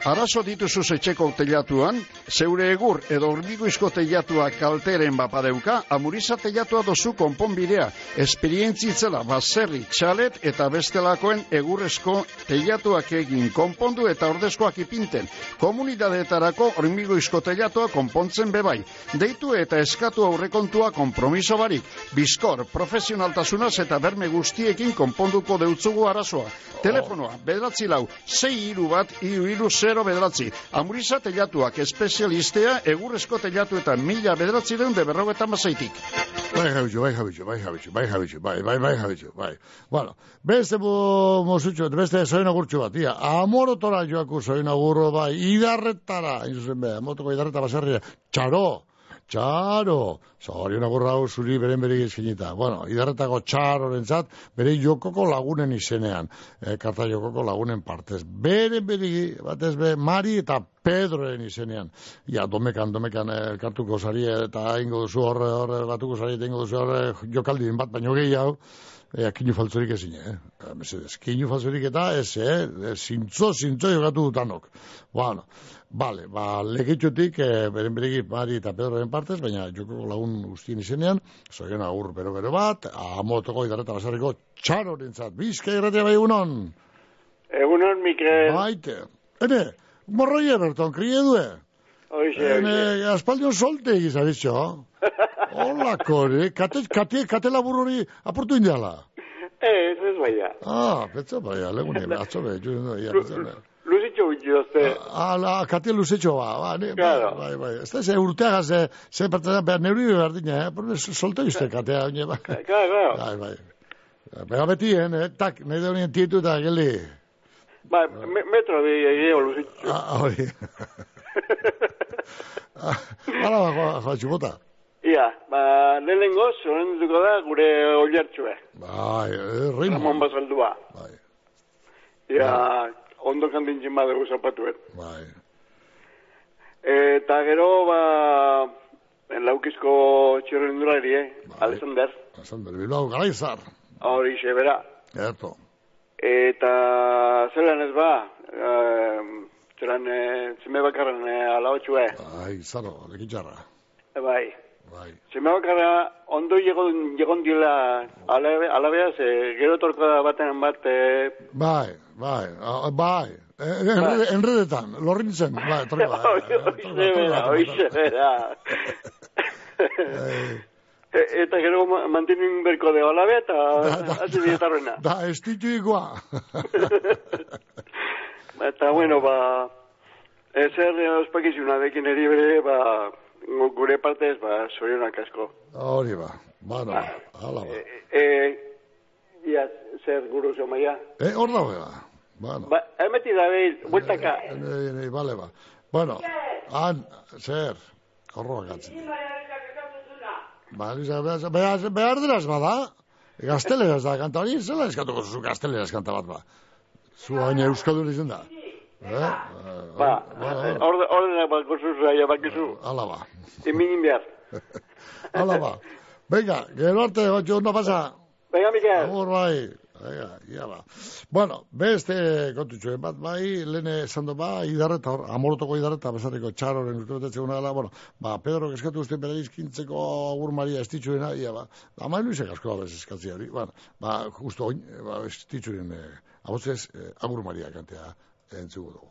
Arazo dituzu etxeko teilatuan, zeure egur edo hormigoizko teilatua kalteren bapadeuka, amuriza teilatua dozu konponbidea, esperientzitzela baserri, txalet eta bestelakoen egurrezko teilatuak egin konpondu eta ordezkoak ipinten. Komunidadeetarako hormigoizko teilatua konpontzen bebai. Deitu eta eskatu aurrekontua kompromiso barik. Bizkor, profesionaltasunaz eta berme guztiekin konponduko deutzugu arazoa. Telefonoa, bederatzi lau, sei iru bat, iru iru 0 0 bederatzi. Amurisa telatuak espezialistea egurrezko telatu eta mila bederatzi deun de berrogetan bazaitik. Bai, jabitxu, bai, jabitxu, bai, jabitxu, bai, jabitxu, bai, bai, bai, jabitxu, bai. Bueno, beste bu, mozutxo, beste zoin agurtxu bat, ia, amorotora joaku zoin agurro, bai, idarretara, inzuzen be, amotoko idarreta baserria, txaro, txaro, zorion agurra hau zuri beren bere gizkinita. Bueno, idarretako txaroren zat, bere jokoko lagunen izenean, e, karta jokoko lagunen partez. Beren bere, batez be, Mari eta Pedroen izenean. Ja, domekan, domekan, e, kartuko zari eta ingo duzu horre, horre, batuko zari eta ingo duzu horre, jokaldi bat, baino gehiago, Ea, kinu faltzurik ezin, eh? Eh, Mesedez, kinu faltzurik eta ez, eh? Eh, Zintzo, zintzo jokatu dutanok. Bueno, Bale, ba, legitxutik, e, beren beregi Mari eta Pedroren partez, baina joko lagun guztien izenean, zoion agur bero-bero bat, amotoko idarreta basarriko txaroren zat. Bizka irratia bai egunon? Egunon, Mikel. Baite. Ene, morroi eberton, krie due? Oixe, Ene, aspaldion solte egiz abitxo. Hola, kore, kate, kate, kate labur hori apurtu indiala. Ez, ez baina. Ah, petza baina, legune, atzo be, jo, ia, petza be. Luzitxo bitxozte. Ala, kate luzetxo ba, ba, ne, Claro. bai, bai, ez da, ze urteaga, ze, ze pertena, behar neuri berdina, eh, porque solte uste katea, oine, ba. Claro, claro. Bai, bai. Bega betien, eh, tak, nahi da honien tietu eta geldi. Ba, me, metro di egeo luzitxo. Ah, hori. Hala, ba, joa, joa, txupota. Ia, ba, lehenengo, zoren duko da gure oilertxue. Bai, eh, ritmo. Ramon Basaldua. Bai. Ia, ondo kantintzen badugu zapatuen. Bai. Eta gero, ba, en laukizko txirrendulari, eh? Alexander. Alexander Bilbao, garaizar. Hori bera. Erto. Eta zelan ez ba, eh, zelan eh, zime bakarren eh, alaotxue. Bai, zaro, lekitxarra. E, bai. Bai. Zime bakarra ondo llegon, llegon dila alabe, alabea, ze gero torko da baten bat, eh, Bai, bai, ah, bai. Eh, enrede, enredetan, lorrintzen, bai, torri bai. Oixe bera, oixe bera. Eta gero ma- mantinin berko de alabe eta hasi dietarrena. Da, ez ditu igua. Eta, bueno, ba, ezer ospakizuna dekin eri bere, ba, gure partez, ba, zorionak asko. Hori ba, bueno, hala ba. E, ia, zer guru zo maia. Eh, hor da bega. Bueno, Ba, emeti da behin, bueltaka. eh, eh, bale ba. Bueno, han, zer, horroak atzen. Ba, Lisa, behar, behar, deraz bada, gazteleraz da kanta hori, zela eskatuko zuzu gazteleraz kanta bat ba. Zu hain euskadun izan da. Eh? Ba, orde, ordena bakozu zaila bakizu. Hala ba. Eminin behar. Hala ba. Venga, gero arte, batxo, ondo pasa. Venga, Mikel. Agur bai. Venga, ia ba. Bueno, beste kontutxo, bat bai, lehene esan du ba, idarreta hor, amorotoko idarreta, besarriko txaroren urtebetetzen guna gala, bueno, ba, Pedro eskatu uste bere izkintzeko agur maria estitxuena, ia ba, ama luizek asko abez eskatzi hori, bueno, ba, justo oin, ba, estitxuren, eh, abotzez, eh, agur maria kantea entzugu dugu.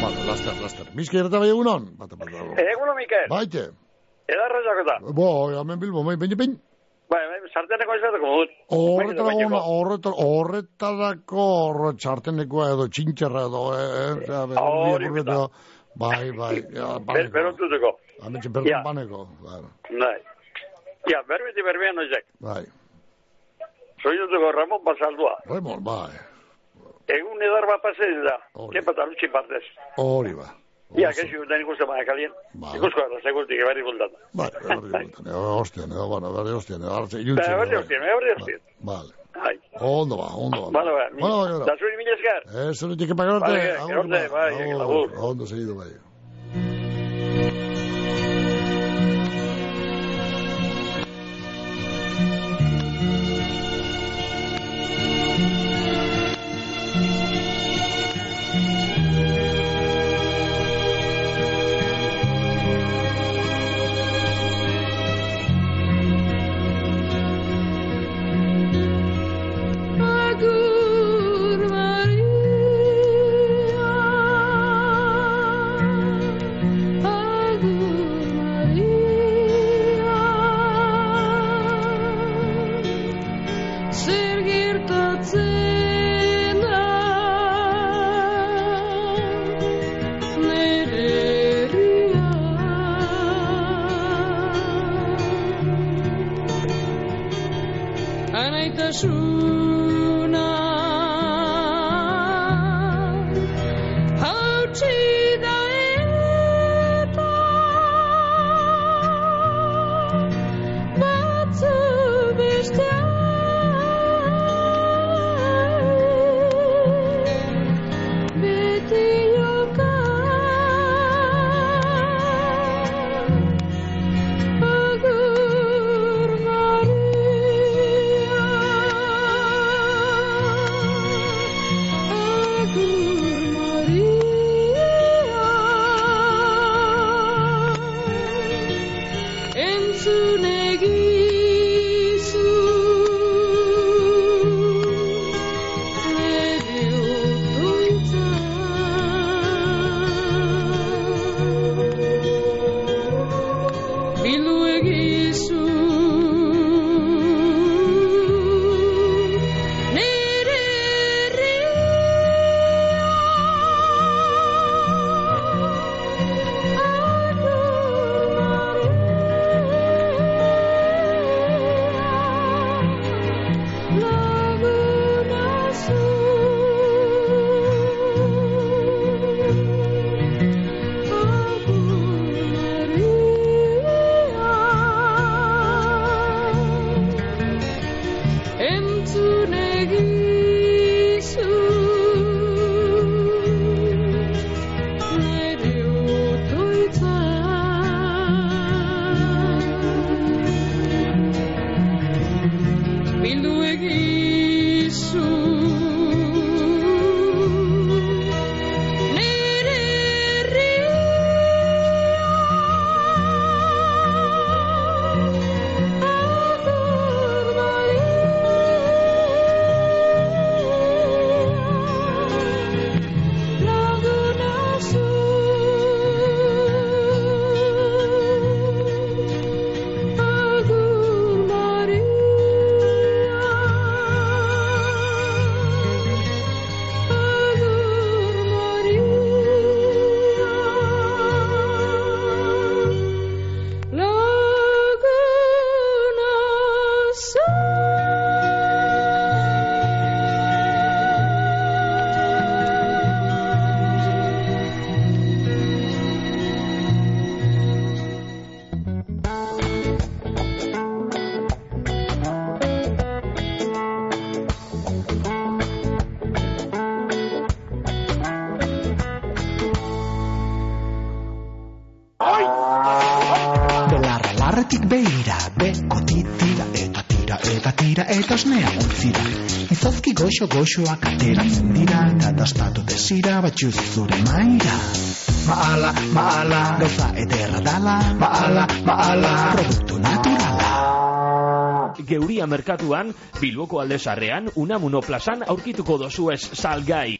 Bueno, laster, laster. Bizki erreta bai egunon? Bata, bata, bata. Eguno, Mikel. Baite. Edarra jakota. Bo, hemen bilbo, bai, baina, baina, Bai, bai, sarteneko izateko dut. Horretarako, horretar, horretarako horre txartenekoa edo txintxerra edo, eh, eh, Hori bai, bai, ja, Ber, paneko, berontuteko. ametxe perdon Ja. paneko, claro, Bai. Ja, berbeti berbean noizek. bai, Soinutuko Ramon Basaldua. Raimon, bai, Egun edar bat pasez da. Kepa eta lutxi partez. hori ba, Ja, kexi duten ikusten baina kalien. Ikusko gara, segurtik, eberri bultata. bai, berri bultan, edo hostian, edo, bueno, berri hostian, edo, hartze, iluntzen, Ba, Eberri bai, hostien, eberri hostien. vale, Bai. ondo ba, ondo ba, Bueno, ba, mi- bueno, bueno, da zuri mila esker. ez zuretik epa gero arte, Vale, agur, gero arte, ba, bai, agur. ondo segido, bai. Goxo goxoak ateratzen dira, eta dastatu desira batxuz zure maira. Maala, maala, gauza ederra dala, maala, maala, produktu naturala. Geuria merkatuan, Bilboko aldezarrean, Unamuno plazan aurkituko dozu ez salgai.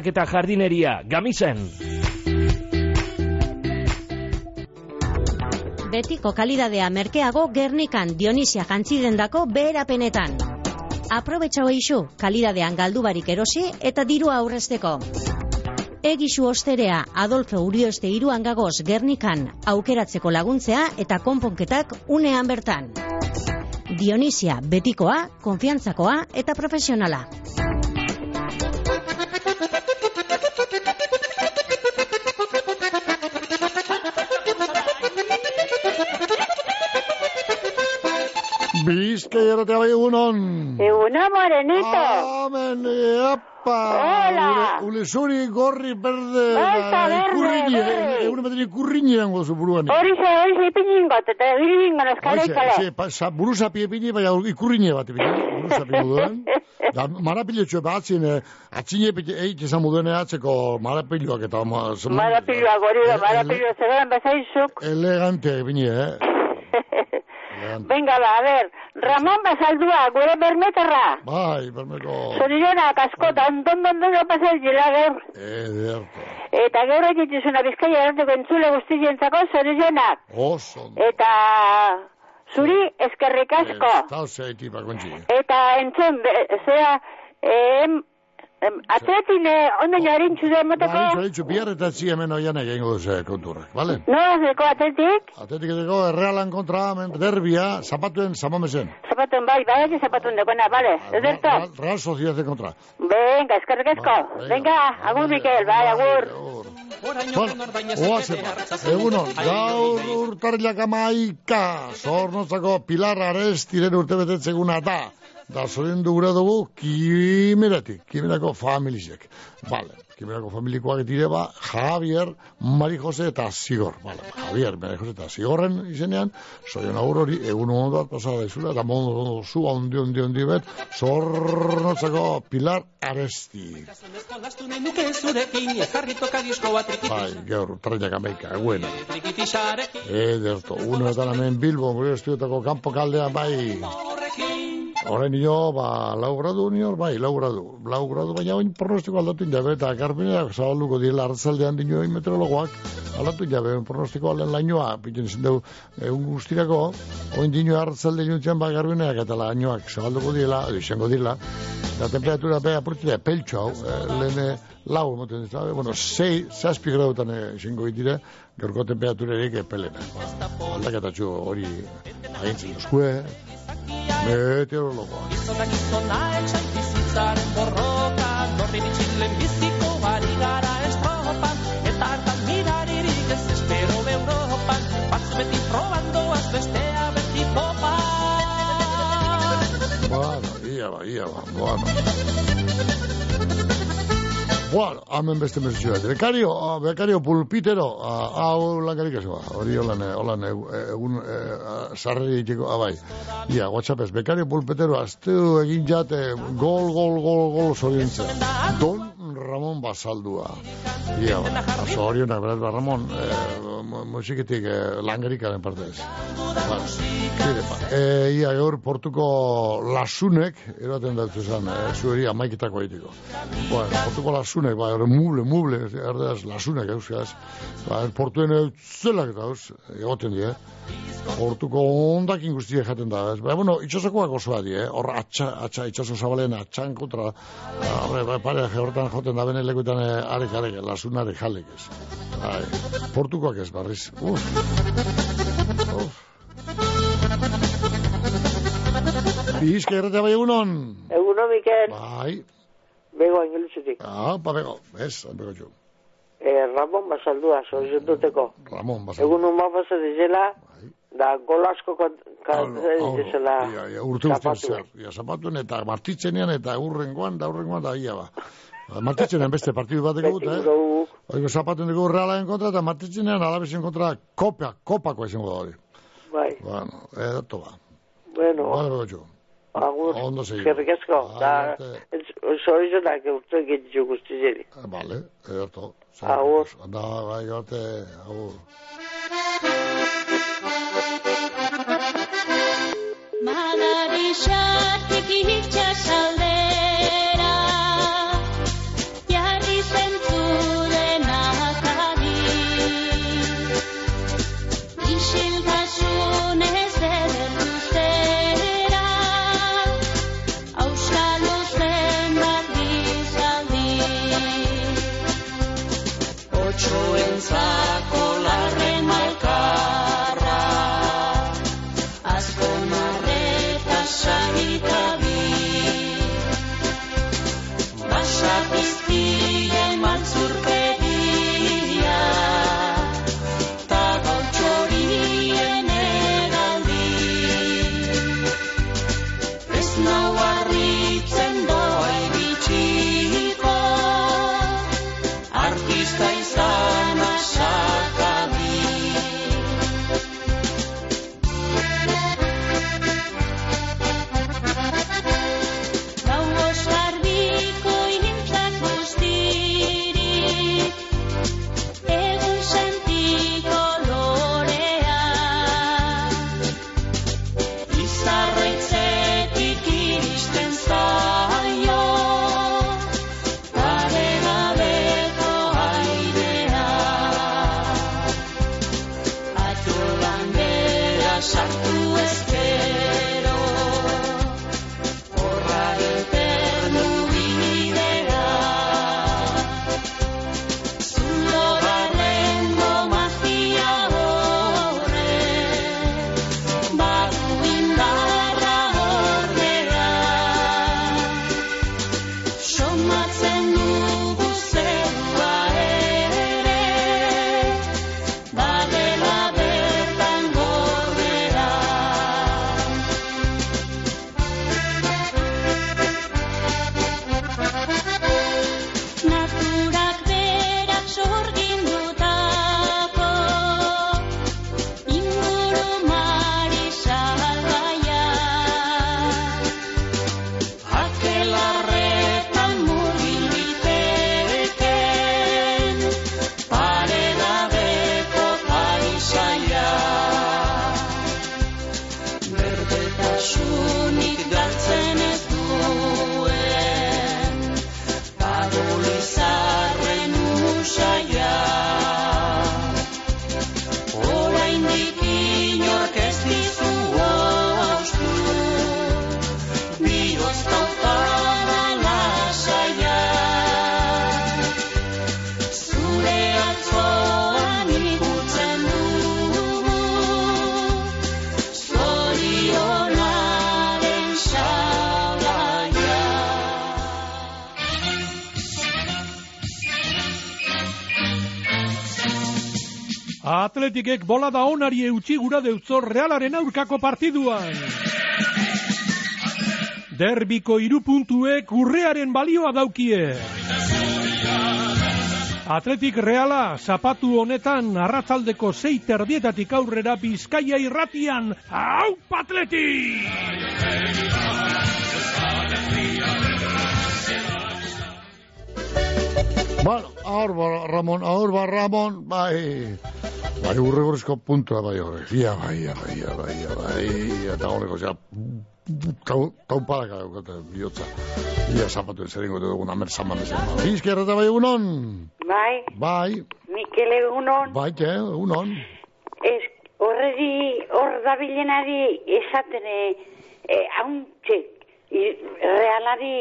eta jardineria, gamizen. Betiko kalidadea merkeago Gernikan Dionisia jantzidendako beherapenetan. Aprobetxau eixu, kalidadean galdubarik erosi eta dirua aurrezteko. Egisu osterea Adolfo Urioste iruan gagoz Gernikan aukeratzeko laguntzea eta konponketak unean bertan. Dionisia betikoa, konfiantzakoa eta profesionala. Bizkai erratea bai egunon. Egunon, morenito. Amen, epa. Hola. Ule, ule zuri gorri berde. Baita, berde, berde. Egun batean ikurriñi dango zu buruan. Horixe, horixe, ipingingot, eta bilingon eskale ikale. Hoxe, pa, sa, buruzapi epini, baina ikurriñe bat epini. Buruzapi moduan. Da, marapilo txue batzin, eh, atzine epite, eit izan moduen atzeko marapiloak eta... Ma, zema- Marapilua, gori da, marapilua, zegoen bezaizuk. Elegante epini, eh? Venga, ba, a ver, Ramon Basaldua, gure bermeterra. Bai, bermeko... Zorionak askota, ondon ondo pasaz dila gaur. Ederto. Eta gaur egituzuna bizkaia eranteko entzule guztientzako zorionak. Oso. Eta zuri eskerrik asko. Eta bakontzi. Eta entzun, zera, em, em, atletin eh, ondo jarintzu da emoteko. Bai, zaritzu, bihar eta zi hemen oian egin duze konturrak, bale? No, zeko atletik, Atletik edeko errealan kontra, hemen derbia, zapatuen zamomezen. zapatun bai, bai, eki zapatun dekona, bale, ederto. Real, Real Sociedad kontra. Venga, eskerrik asko. Venga, agur Mikel, bai, agur. Bueno, oazen, egunon, gaur urtarrilak amaika, zornotzako Pilar Arestiren urte betetzeguna da. Da zorin gure dugu, kimeratik, kimerako familizek. Vale, kimerako familikoak dire ba, Javier, Mari Jose eta Zigor. Vale, Javier, Mari Jose eta Zigorren izenean, zoion agur hori, egun ondo bat pasada izula, eta mondo ondo zu, ondi, ondi, ondi bet, zornotzako Pilar Aresti. Bai, gaur, urtarrilak amaika, eguen. Ederto, unoetan hemen Bilbo, gure estudiotako kanpo kaldean, bai. Horren nio, ba, lau gradu nior, bai, lau gradu. Lau gradu, baina oin pronostiko aldatu jabe, eta garbineak zabalduko diela hartzaldean dino meteorologoak, aldatu jabe, pronostiko alden lainoa, piten zen dugu, egun guztirako, oin dino hartzalde juntzen ba garbineak, eta lainoak zabalduko diela, izango dila, eta temperatura beha apurtzea, peltxo hau, eh, lehen eh, lau, emoten dut, bueno, sei, zazpi gradutan eh, izango ditire, gaurko temperaturarik epelena. Ba, aldaketatxu hori agintzen duzkue, meteorologoa. Gizona gizona etxan bizitzaren borroka, norri bitxilen biziko ari gara estropan, eta hartan miraririk ez espero Europan, batz beti probandoaz bestea beti popa. Bueno, ia ba, ia ba, bueno. Bueno, hemen beste mesutxu bat. Bekario, ah, bekario pulpitero, ah, hau langarik ez ba, hori holan, eh, holan, eh, egun, eh, sarreri itiko, abai. Ia, whatsappez, bekario pulpitero, azteu egin jate, gol, gol, gol, gol, zoriontzen. Don Ramon Basaldua. Ia, ba, zorionak, beraz, ba, Ramon, eh, mu- musiketik eh, langarikaren partez. Bueno, Bide, ba, e, ia gaur portuko lasunek, eroten dut esan, e, zuheri amaiketako egiteko. Bueno, portuko lasunek, ba, ere muble, muble, erdeaz, lasunek, euskaz. Ba, portuen zelak eta eus, egoten die. Portuko ondakin guztiek jaten da? Ba, bueno, itxasokoak osoa die, eh? hor atxa, atxa, itxaso zabalen atxan kontra, horre, ba, pare, horretan joten da bene lekuetan eh, arek, arek, lasunarek jalek ez. Bai, portukoak ez, barriz. Uf. Uf. Bizka errete bai egunon. Eguno, Mikel. Bai. Bego angeluzetik. Ah, pa bego. Ez, bego jo. Eh, Ramon Basaldua, zorizentuteko. Ramon, basa. Egun un mapasa dizela, da golasko Aurro, dizela. Ia, ia, urte urte zer. Ia, zapatuen eta martitzenean eta urrengoan, da urrengoan da ia ba. Martitzenean beste partidu bat dugu, eh? Oigo zapatuen dugu realaen kontra eta martitzenean alabesen kontra kopa, kopako izango da hori. Bai, Bueno, edato ba. bueno, jo. agur, Ondo segi. eskerrik asko, da, zorizenak urte egitzu guztizeri. Bale, edato. Agur. Anda, bai, garte, agur. Atletikek bolada onari eutxi gura deutzor realaren aurkako partiduan. Derbiko irupuntuek urrearen balioa daukie. Atletik reala zapatu honetan arratzaldeko sei terdietatik aurrera bizkaia irratian. Hau patletik! Bueno, aur ba, Ramon, aur ba, Ramon, bai... Bai, urregorezko puntua, bai. Ia, bai, ia, bai, ia, bai, ia, bai, eta honeko, ja, tau, daukate bihotza. Ia zapatu ez eringo dugun amer zaman ez. Bizkerra eta bai egunon. Bai, Bai, Mikel egunon, bai, ke, egunon. ez, horredi, hor dabilenari esaten, e, e, hauntxe, i- realari,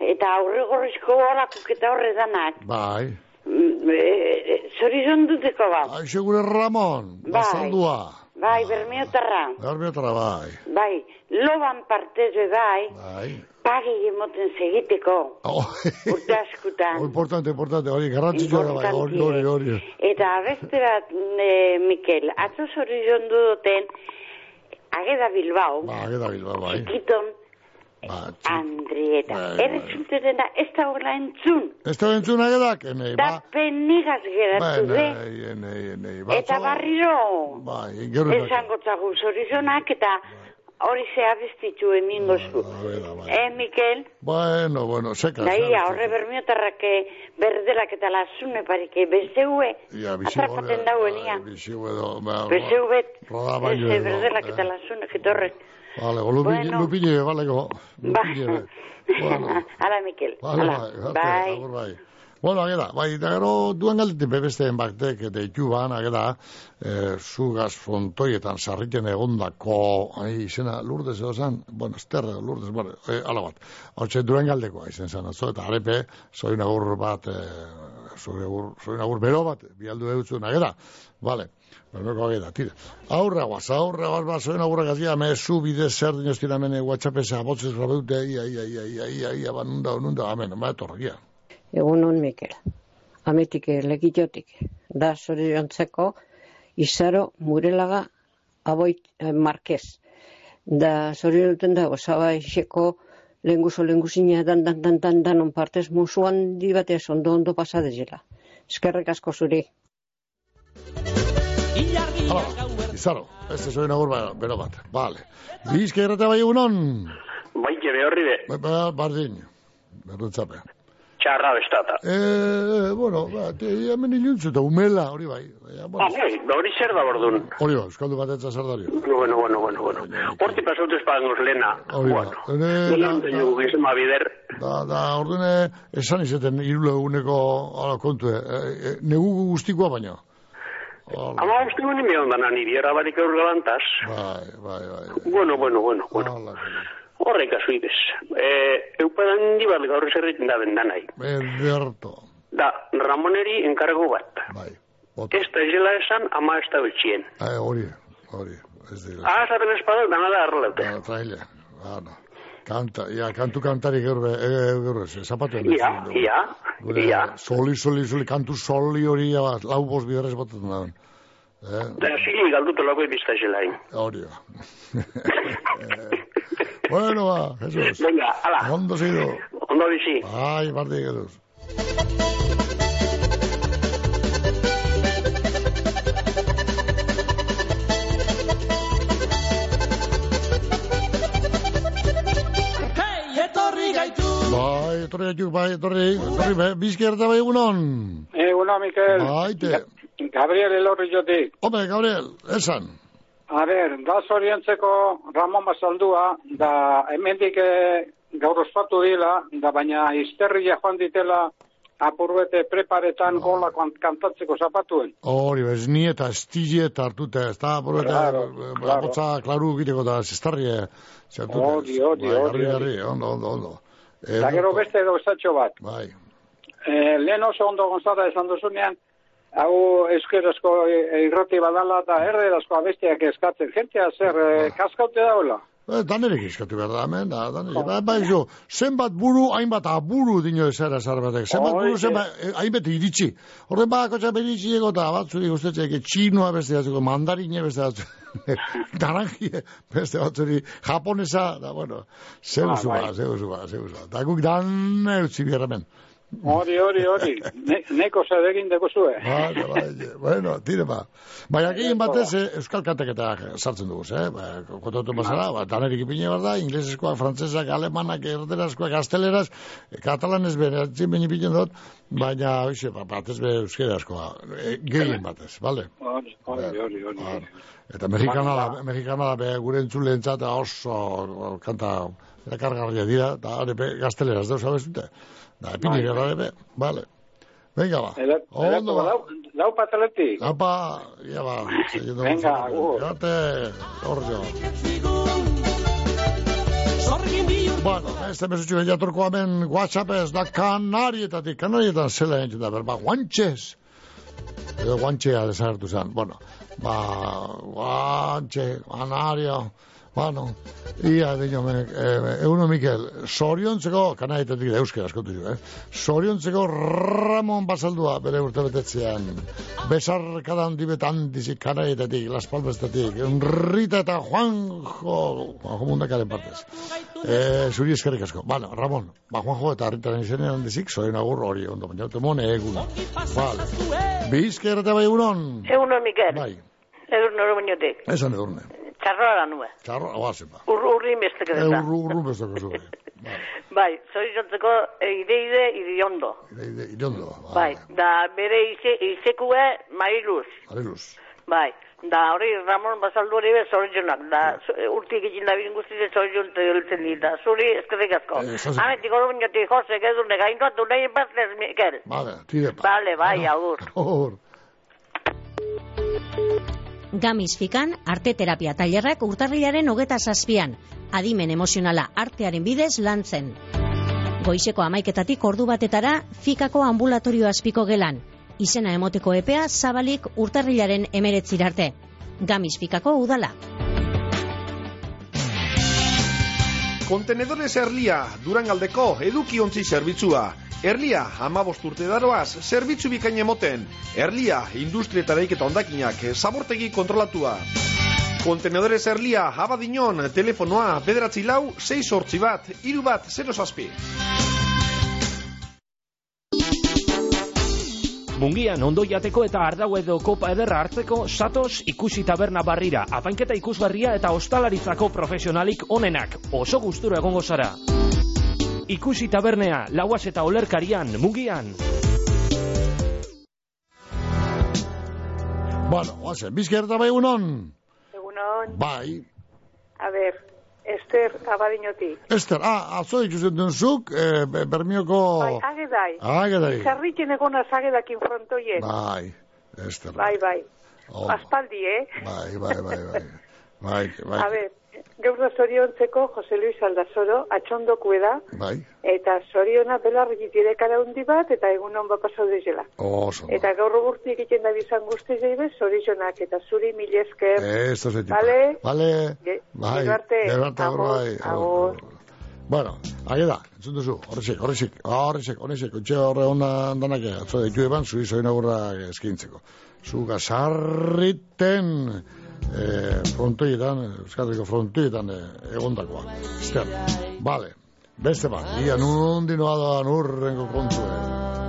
eta aurregorrizko horakuk eta horredanak, Bai. mm, e, zorizon duteko ba, Ai, segure Ramon, Bai. bazaldua. bai, bermiotarra, Garbiotara, bai. bai, loban partez be bai, Bai. pagi emoten segiteko, Oh, urte askutan. importante, importante, hori, garrantzitsua da, bai, hori, hori, hori. Eta beste bat, e, Mikel, atzo zorizon duten, ageda Bilbao, Ba, geda bilba, bai. txikiton, Ba, Andrieta. Bai, bai. Erretzuntetena ez da horla entzun. Ez da bentzuna gedak, enei, Da ba. penigaz geratu, Bai, be. enei, enei, enei. Eta barriro, Bai, gero da. esango tzagu zorizonak, eta hori zea beztitu emingo zu. Eh, Mikel? Bueno, bueno, seka. Daia, horre bermiotarrak eh, berdelak eta lasune parike, bezeue, Ja, bizi atrapaten dauen, ia. Biziu edo, ba, Bezeu bet, roda baino eze edo, berdelak eh. eta lasune, getorrek. Vale, go, lupille, Bueno. lupille, vale, go. Ba, bueno. Hala, Mikel. Vale, Hala, bai, agur bai. Bueno, ageda, bai, eta gero duen galdetik bebesteen baktek eta ituban, ageda, eh, zugaz frontoietan sarriten egondako, ai, izena, lurdez edo zan, bueno, esterre, lurdez, bueno, eh, ala bat. Hortxe, duen galdekoa izen zan, atzo, eta arepe, zoin agur bat, eh, zoin agur, zoin agur bero bat, bialdu eutzun, ageda, vale. Bermeko ageda, tira. Aurra guaz, aurra guaz, ba, zoin agurra gazia, me zu bidez zer dinoz tira mene whatsappesa, botzez grabeute, ia, ia, ia, ia, ia, ia, ba, nunda, amen, ba, etorregia. Egunon Mikel. Ametik legitiotik. Da zoriontzeko izaro murelaga aboit eh, marquez. Da zorionuten da osaba iseko lenguzo lenguzina dan dan dan dan dan on partez musuan di batez ondo ondo pasa dezela. Eskerrik asko zuri. Hala, izaro, ez ez zoin agur ba- bero bat, vale. Bizka errata bai egunon, Baite behorri be, ba, ba, bardin, berdutzape. txarra bestata. Eh, bueno, ba, te, hemen iluntzu eta umela, hori bai. Ja, Ah, bueno, bai, ba hori zer da bordun. hori bai, euskaldu bat etza zer dario. Bueno, bueno, bueno, bueno. Horti pasautez pagangoz lena. Hori bai. Ene, Bueno, da, dugu gizema bider. da, da, ordene, esan izaten irule eguneko ala kontu, eh, eh, negu guztikoa baino. Ama uste guen ime ondan ani biera barik eur galantaz. Bai, bai, bai. Bueno, bueno, bueno, bueno. Horrek azu idez. Eh, eupadan di bat gaur zerretin da bendanai. Ederto. Da, Ramoneri enkargo bat. Bai. Ez da ezela esan, ama ez da betxien. Hori, hori. Ez dira. Ah, zaten espada, dana da arrelaute. Ah, traile. Ah, no. Kanta, ja, kantu kantari gaur, e, gaur, zapatu. Ia, ia, ia. Soli, soli, soli, kantu soli hori, lau bos bidarrez batzen da. Eh, Da, zili galdutu lako ebizta zelain. hori ba. bueno, ba, Jesus. Venga, ala. Ondo zido. Ondo bizi. Ai, bardi geruz. Bai, etorri gaitu, bai, etorri, etorri, bai, bizkerta bai egunon. Eguno, Mikel. Baite. Gabriel Elorri jotik. Hombre, Gabriel, esan. A ber, da zorientzeko Ramon Basaldua, da hemendik eh, gaur ospatu dila, da baina izterria joan ditela apurbete preparetan gola kant- kantatzeko zapatuen. Hori, ez ni eta estili eta hartute, ez da, por eta, Claro, claro. botza, klaru egiteko da, zestarrie, zertute. Hori, hori, Bai, hori, ondo, ondo, ondo. Da gero beste gauzatxo bat. Bai. Eh, lehen oso ondo gonzata esan duzunean, hau euskerazko eh, irrati badala eta erderazko abestiak eskatzen. Jentea zer, eh, kaskaute daula? Eh, danerik eskatu behar da, hemen, da, danerik. Ba, bai, jo, zenbat buru, hainbat aburu dino ezera zara batek. Zenbat buru, Horixe. zenbat, eh, hainbat iritsi. Horren bako txape iritsi ego eta batzu ikustetzek, txinoa beste batzuko, mandarine beste batzuko, naranjie beste batzuri, japonesa, da, bueno, zeu Ah, zuba, bai. zeu zuba, zeu zuba. Da guk dan eutzi hemen. Hori, hori, hori. Ne, neko zer egin deko zue. Bai, bai, bueno, tire ba. Baina gehien batez eh, euskal kantaketak sartzen dugu, eh? Ba, kontatu basara, ba, danerik ipine behar da, ingleseskoak, frantzesak, alemanak, erderazkoak, gazteleraz, eh, katalanez bere, atzin bini ipinen dut, baina, hoxe, ba, batez be euskerazkoa, eh, gehien batez, bale? Hori, hori, hori, hori. Eta mexikana da, mexikana da, be, gure entzuleentzat oso kanta erakargarria dira, eta hori gazteleraz dauz abestute. Da, epini gara ere, bale. Venga, ba. Ondo, ba. lau, lau pataletik. Apa, ya siguiendo Venga, agur. Zorgin bihur. Bueno, este mesutxu jatorko hemen WhatsApp ez da kanarietatik, kanarietan zela entzun da, berba, guantxez. Edo guantxea desagertu zen, bueno, ba, guantxe, kanario, bueno, ia, dino, eh, Euno Mikel, soriontzeko, kanarietatik da euskera askotu du, eh? Soriontzeko Ramon Basaldua bere urte betetzean, besarkada handi bet handizik kanarietatik, Las Palmestatik, Rita eta Juanjo, Juanjo Mundakaren partez. Eh, zuri eskerrik asko. Bueno, Ramon, ba, Juanjo eta Ritaren izenean handizik, zoen agur hori ondo, baina temon egun. Vale. Bizker eta bai egunon. Eguno, Mikel. Bai, Egun noro bainotik. esan edurne. Txarroa da nue. Txarro, oazen ba. Ur, urri mestek Eh, eta. urru, urru bestako zu. Bai, zorizontzeko ide-ide iriondo. Irondo, Bai, da bere ize, izekue mariluz. ariluz. Bai, da hori Ramon Basaldu hori be zorizionak. Da zu- urtik egin da bin guztize zorizion tegiltzen dit. Da zuri eskerrik asko. Eh. Hametik oro bainotik jose, edu negainduatu nahi bazlez, Mikel. Vale, tire pa. Bale, bai, agur. Agur. Gamis fikan arte terapia tailerrak urtarrilaren hogeta zazpian. Adimen emozionala artearen bidez lantzen. Goizeko amaiketatik ordu batetara fikako ambulatorio azpiko gelan. Izena emoteko epea zabalik urtarrilaren emeretzirarte. Gamis fikako udala. Kontenedores Erlia, Durangaldeko edukiontzi zerbitzua. Erlia, amabost urte daroaz, zerbitzu bikain emoten. Erlia, industrietareik eta ondakinak, zabortegi kontrolatua. Kontenedores Erlia, abadinon, telefonoa, bederatzi lau, 6 sortzi bat, iru bat, 0 zazpi. Mungian ondo jateko eta ardau edo kopa ederra hartzeko satoz ikusi taberna barrira, apainketa ikusgarria eta ostalaritzako profesionalik onenak, oso gustura egongo zara. Ikusi tabernea, lauaz eta olerkarian, mungian. Bueno, oazen, bizker eta bai egunon. Egunon, Bai. a ber, Ester Abadiñotik. Ester, ah, atzo ikusten duzuk, eh, be- bermioko... Bai, agedai. Agedai. Izarritzen egona zagedakin frontoien. Bai, Ester. Bai, bai. Oh. Aspaldi, eh? Bai, bai, bai, bai. Bai, bai, A ber, gaur da zoriontzeko Jose Luis Aldazoro, atxondoku da, bai. eta zoriona belarri direkara hundi bat, eta egun hon bat pasau dezela. Oso. Eta gaur gurti egiten da bizan guzti zeibe, zorionak, eta zuri mil esker. Esto se Vale? Vale. Ge- Bai. gero arte. Gero arte, Agur, agur, bai. agur. Bueno, ahi da, entzun duzu, horrexek, horrexek, horrexek, horrexek, ontxe horre hona danak atzo ditu eban, zoin agurra eskintzeko. Zu gazarriten eh, frontoietan, Euskadriko frontoietan eh, egondakoa. Esker, vale, beste bat, ia nundi noa da nurrengo kontue.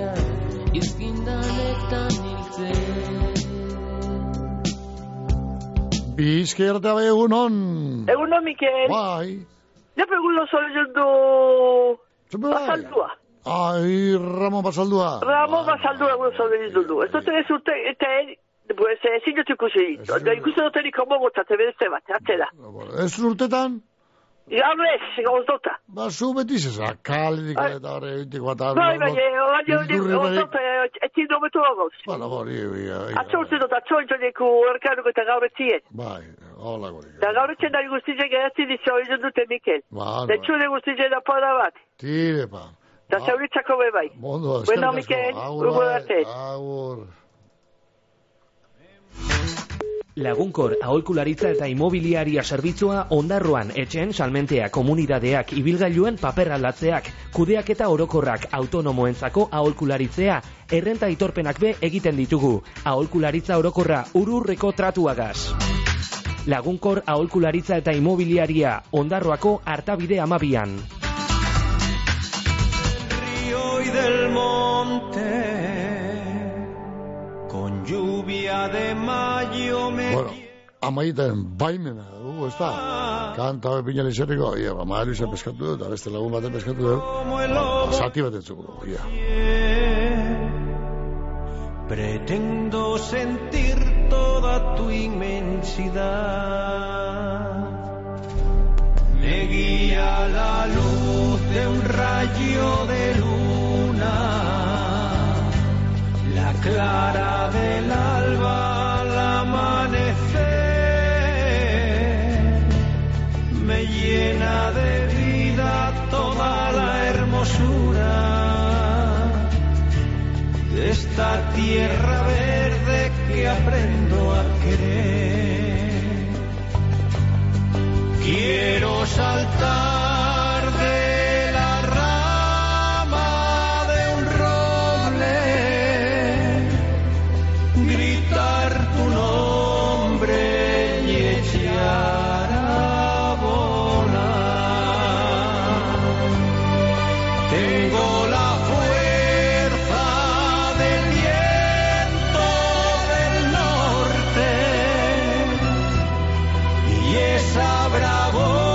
Izapian, izkindanetan hiltzen. Bizkerta egunon. Eguno, Mikel. Bai. Ja pregunto solo yo do... Basaldua. Ai, Ramon Basaldua. Ramon Basaldua eguno solo yo do. Esto te surte, eta pues eh, si yo te ikusi. Da ikusi dut eri komo gotzate beste bat, atzera. Ez urtetan? Gaur ez, gaur dota. Ba, zu beti zeza, kaletik eta horre, egiteko eta... Bai, bai, baina Bildurri gaur dota, etzi no betu gauz. Bueno, hori, hori, Atzo urte dut, atzo entzoneku erkanuko eta gaur etzien. Bai, hola, hori. Da gaur etzen da guztizen gehiatzen dizo hori dute, Mikel. Ba, Da txune guztizen da pada bat. Tire, pa. Da be bai. Mondo, Bueno, eskerrik asko. Mikel, Agur, urgo bai, Lagunkor aholkularitza eta imobiliaria zerbitzua ondarroan etxen salmentea komunidadeak ibilgailuen paper aldatzeak, kudeak eta orokorrak autonomoentzako aholkularitzea, errenta itorpenak be egiten ditugu. Aholkularitza orokorra ururreko tratuagaz. Lagunkor aholkularitza eta imobiliaria ondarroako hartabide amabian. río y del monte, lluvia de mayo me Bueno, amaiten baimena dugu, ez da? Kanta bepina lizerriko, ia, ba, maari zen peskatu dut, eta beste lagun baten peskatu dut. Ba, zati bat entzuko ia. Pretendo sentir toda tu inmensidad. Me guía la luz de un rayo de luna, la clara del alba al amanecer. Me llena de vida toda la hermosura de esta tierra verde que aprendo a querer. Quiero saltar esa bravura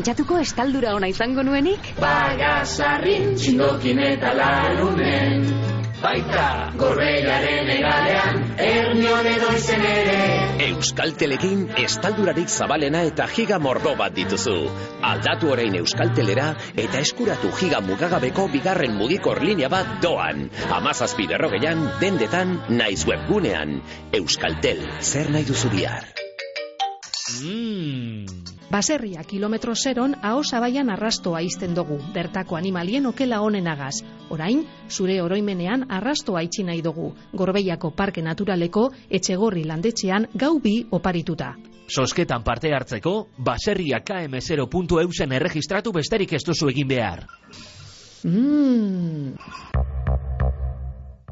pentsatuko estaldura ona izango nuenik? Bagasarrin txindokin eta larunen Baita gorbeiaren egalean Ernion edo izen ere Euskaltelekin estaldurarik zabalena eta giga mordo bat dituzu. Aldatu orain Euskaltelera eta eskuratu giga mugagabeko bigarren mugikor linea bat doan. Amazazpi berrogeian, dendetan, naiz webgunean. Euskaltel, zer nahi duzu bihar? Baserria kilometro zeron aho zabaian arrastoa izten dugu, bertako animalien okela onenagaz. Orain, zure oroimenean arrastoa itxi nahi dugu, Gorbeiako Parke Naturaleko etxegorri landetxean gau bi oparituta. Sosketan parte hartzeko, baserria km0.eusen erregistratu besterik ez duzu egin behar. Mm.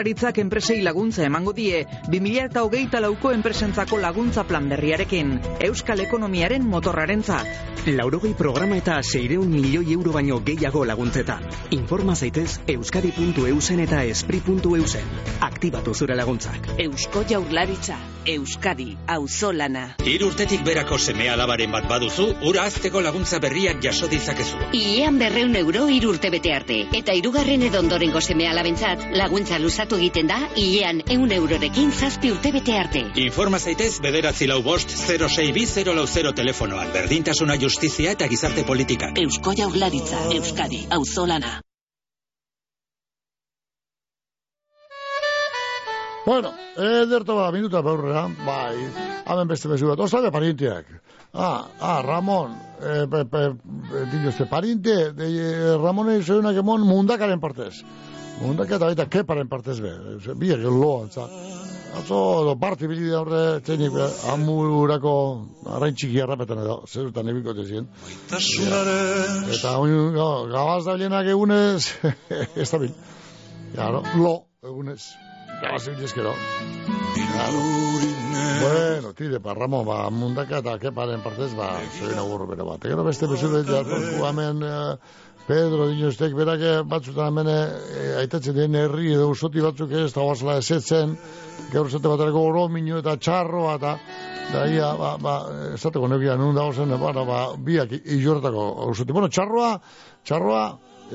Jaurlaritzak enpresei laguntza emango die 20hogeita lauko enpresentzako laguntza plan berriarekin. Euskal ekonomiaren motorrarentzat. Laurogei programa eta seireun milioi euro baino gehiago laguntzetan. Informa zaitez euskadi.eusen eta espri.eusen. Aktibatu zure laguntzak. Eusko Jaurlaritza, Euskadi, auzolana. Hiru urtetik berako seme alabaren bat baduzu, ura azteko laguntza berriak jaso ditzakezu. Iean berreun euro hiru urte bete arte. Eta hirugarren edo ondorengo seme alabentzat, laguntza luzatu egiten da, iean eun eurorekin zazpi urte bete arte. Informa zaitez bederatzi lau bost 0620 lau 0 telefonoan. Berdintasuna justizia eta gizarte politika. Eusko Jaurlaritza, Euskadi, auzolana. Bueno, ederto ba, minuta beurrera, bai, hamen beste bezu bat, ostalde parienteak. Ah, ah, Ramon, eh, pe, pe, dino este pariente, de eh, Ramon e zeunak emon mundakaren partez. Mundaka eta baita keparen partez be, biak loa, antza. Atzo, do, parti bilide horre, txenik, be, amurako arrain txiki harrapetan edo, zerutan ebiko tezien. Eta, oin, gabaz da bilenak egunez, ez da bil. Claro, lo, egunez. Gabaz gero. Claro. Bueno, tire, pa, Ramon, ba, mundaka eta keparen partez, ba, zein agurro bero bat. Gero beste bezure, jartu, hemen, eh, Pedro dinostek berak eh, batzutan hemen eh, aitatzen den herri edo usoti batzuk ez da guazela esetzen, gaur esate batarako oro minu eta txarroa eta da ia, ba, ba, esateko negia nun dago zen, ba, ba, biak iortako usoti. Bueno, txarroa, txarroa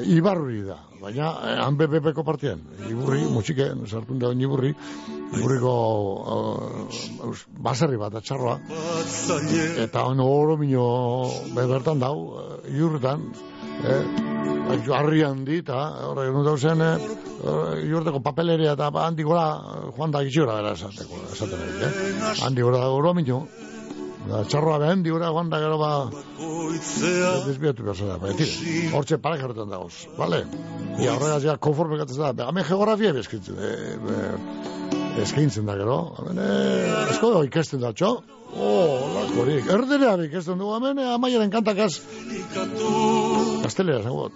ibarruri da, baina eh, han BPP-ko partian, iburri, mutxike, sartun da iburri, iburriko uh, baserri bat, txarroa, eta on oro minu bertan dau, uh, iurretan, eh, harri handi, eta horre, nu dauzen, eh, iurteko papeleria eta ba, handi gora, joan da gitxura, bera, esateko, esaten eh? Handi gora, oro minu, da, txarroa be handi gora, joan da gero ba, desbiatu behar da, ba, tire, hortxe pare jarretan dagoz, bale? Ia horregaz, ja, konforme gatzen da, be, hemen geografia bezkitzen, e, be, eskaintzen da gero, hemen, eh, esko da, ikesten da, txo, Oh, lakorik. Erderea ikesten dugu hemen, eh, amaiaren kantakaz. Kastelera, zengot.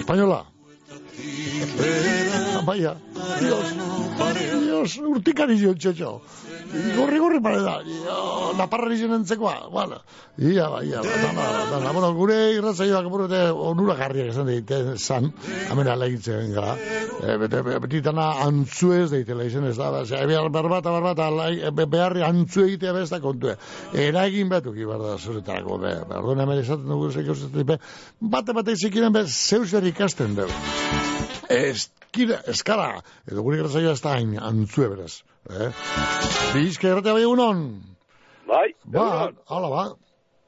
Espainola. Amaia. Dios. Dios, urtikari zion txotxo. Gorri, gorri pare da. Naparra nizien entzekoa. Bueno, ia, ba, ia, ba, dana, dana. Bueno, gure irratzaioak burute onura garriak esan deite zan, hemen alegitzen gara. E, bete, beti dana antzuez deitela izen ez da. Ose, behar barbata, barbata, alai, be, beharri antzu egitea besta kontue. Eragin betuk ibar da zuretarako. Be, be, orduan hemen esaten dugu zeik eusetzen, be, bate bate zikiren, be, zeus ber ikasten dugu. Eskira, eskara, edo gure irratzaioa ez da hain antzue beraz. Eh? Bizka erratea bai egunon? Bai, Ba, hala ba.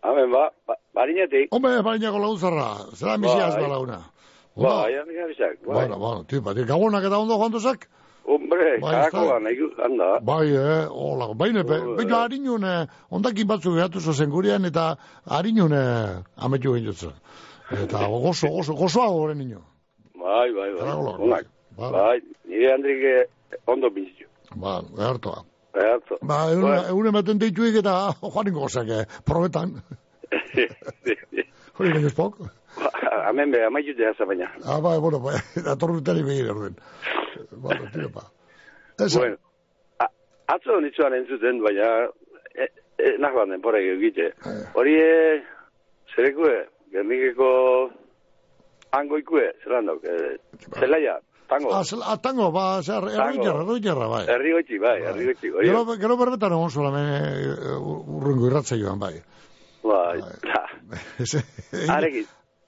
Hemen, ba, ba barinetik. Hombre, barinako laguntzarra. Zera misiaz ba laguna. Ba, ja, mira, bizak. Bai, Bueno, bueno, tipa, tipa, gabonak eta ondo joan duzak? hombre, Bai, karakoa, está. nahi handa. Bai, eh, hola, baina, be, baina harinun, eh, ondakin batzuk gehatu zozen gurean, eta harinun, eh, ametu egin jutzu. Eta gozo, gozo, gozoa goren nino. Bai, bai, bai. Karakola, Onak. Bai. Bai, nire handrik eh, ondo bizitu. Ba, behartoa. Atzo. Ba, egun, egun ematen deituik eta joan ingo gozak, eh, probetan. Hori baino espok. Ba, Hemen be, amaitute jaza baina. Ah, ba, bueno, ba, datorrutari begir orden. Bueno, tira pa. Esa. Bueno, a- atzo nitzuan entzuten, baina, e, e, nahoan denpora egite. Hori, e, zerekue, gernikeko angoikue, zelan dauk, e, zelaia, tango. Ah, zel- ah, tango, ba, zer, erroi jarra, erroi jarra, bai. Herri goitzi, bai, herri goitzi. Hori, Gero, gero berbetan egon zolamen eh, urrungo irratza joan, bai. bai, ja, arekin.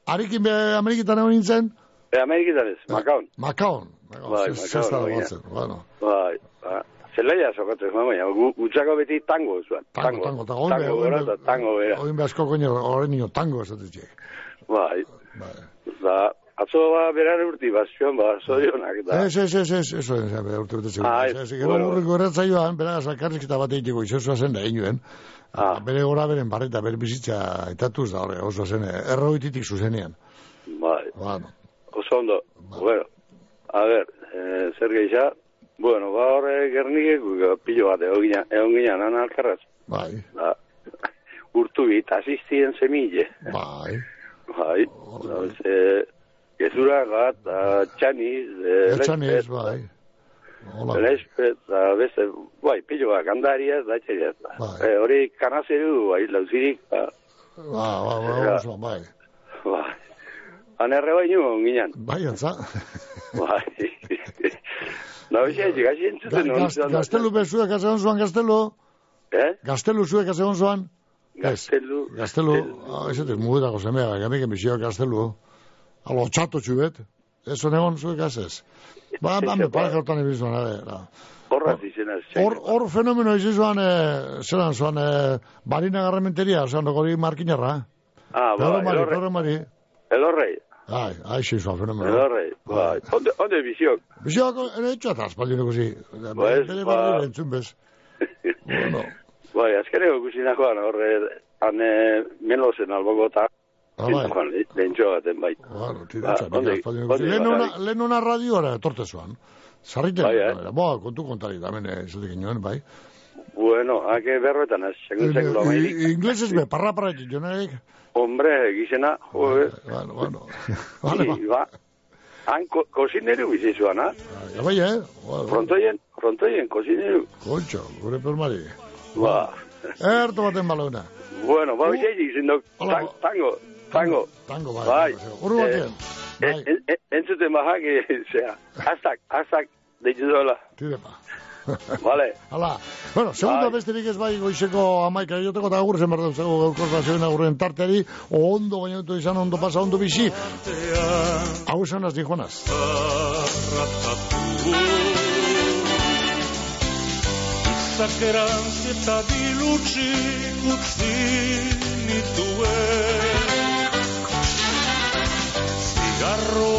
Arekin be Ameriketan egon nintzen, E, Ameriketan ez, Makaon. Makaon. Makaon, Bai, Makaon, bai. Bai, ba, zelaia sokatzen, baina, gu- gutzako beti tango zuan. Tango, tango, eta oin tango, gora eta tango, bera. Oin be asko koño, horren nio tango esatetxe. Bai. Ba, atzo ba, berar urti, bazioan, ba, zorionak, eta... Ez, ez, ez, ez, eso, ez, ez, urte urte Ah, ez, ez, ez, gero bueno. urrengo erratza joan, beraz, alkarrizketa bat egiteko izosua zen da inuen, Ah. bere gora beren barreta, bere bizitza etatuz da, horre, oso zen, erroititik zuzenean. Bai, Bueno, oso ondo. Bueno, a ver, eh, zer geisha, bueno, ba, horre gernikek, pilo bat, egon gina, egon gina, nan alkarraz. bai, Ba, urtu bit, asistien semille. bai. Bai, no, ze, gezura gat, a, txaniz, e, Etxan ez, bai. Hola. Naiz, eta beste, bai, piloa, gandaria, da etxeria. Eh, hori kanazeru, bai, lauzirik, ba, Ba, ba, ba, oso, bai. bai. Anerre baino, ginen. Bai, antza. Bai. Na, hoxe, gazi entzuten, Ga- gaz- Gaztelu bezuek azegon zuan, gaztelu? Eh? Gaztelu zuek azegon zuan? Gaztelu. Gaztelu, ah, ez mugutako semea, gamik emizio gaztelu. Alo, txato txubet. Ez hon egon zuek azez. Ba, ba, me pare jortan ibizuan, a ver, da. Horra zizena. Hor, hor fenomeno izi zuan, eh, zelan zuan, eh, barina garramenteria, zelan hori markinarra. Ah, ba, Pedro Mari, elorre. Pedro Mari. Elorrei. Ai, ai, xe zuan fenomeno. Elorrei. Bai. Onde, onde biziok? Biziak, ere etxo eta aspaldin ikusi. Pues, Bere ba- barri entzun bez. Bueno, Bai, azkeneko guzinakoan, horre, ane, melozen albogo eta, Ah, bai. Joan, lehentxo baten, bai. Ba. Lehen una, radiora etorte zuan. Zarrite, Bai, eh? boa, kontu kontari, damen, eh, izatik inoen, bai. Bueno, hake berroetan, az, segun sekulo amairik. I- Inglesez be, parra parra etxik, jonarik. Hombre, gizena, joder. Bueno, bueno. Vale, ba. I, ba, han ko, kosineru bizizuan, ha? Ja, bai, eh? Frontoien, frontoien, kosineru. Kontxo, gure permari. Ba, Erto baten balauna. bueno, ba, bizi egin zindok, tan- tango, tango. Tango, bai. Bai. Urru batean. Eh, en- en- Entzuten bajak, eh, zera, hashtag, hashtag, deitu dola. Tire pa. Vale. Hala, bueno, segunda Bai. besterik ez bai goizeko amaika joteko eta agur zen berdeu zego gaurko nazioen agurren tarteari, o ondo gainotu izan, ondo pasa, ondo bizi. Hau esan σα κράμψε τα δηλούτσι που ξύνει του ε. Σιγάρο.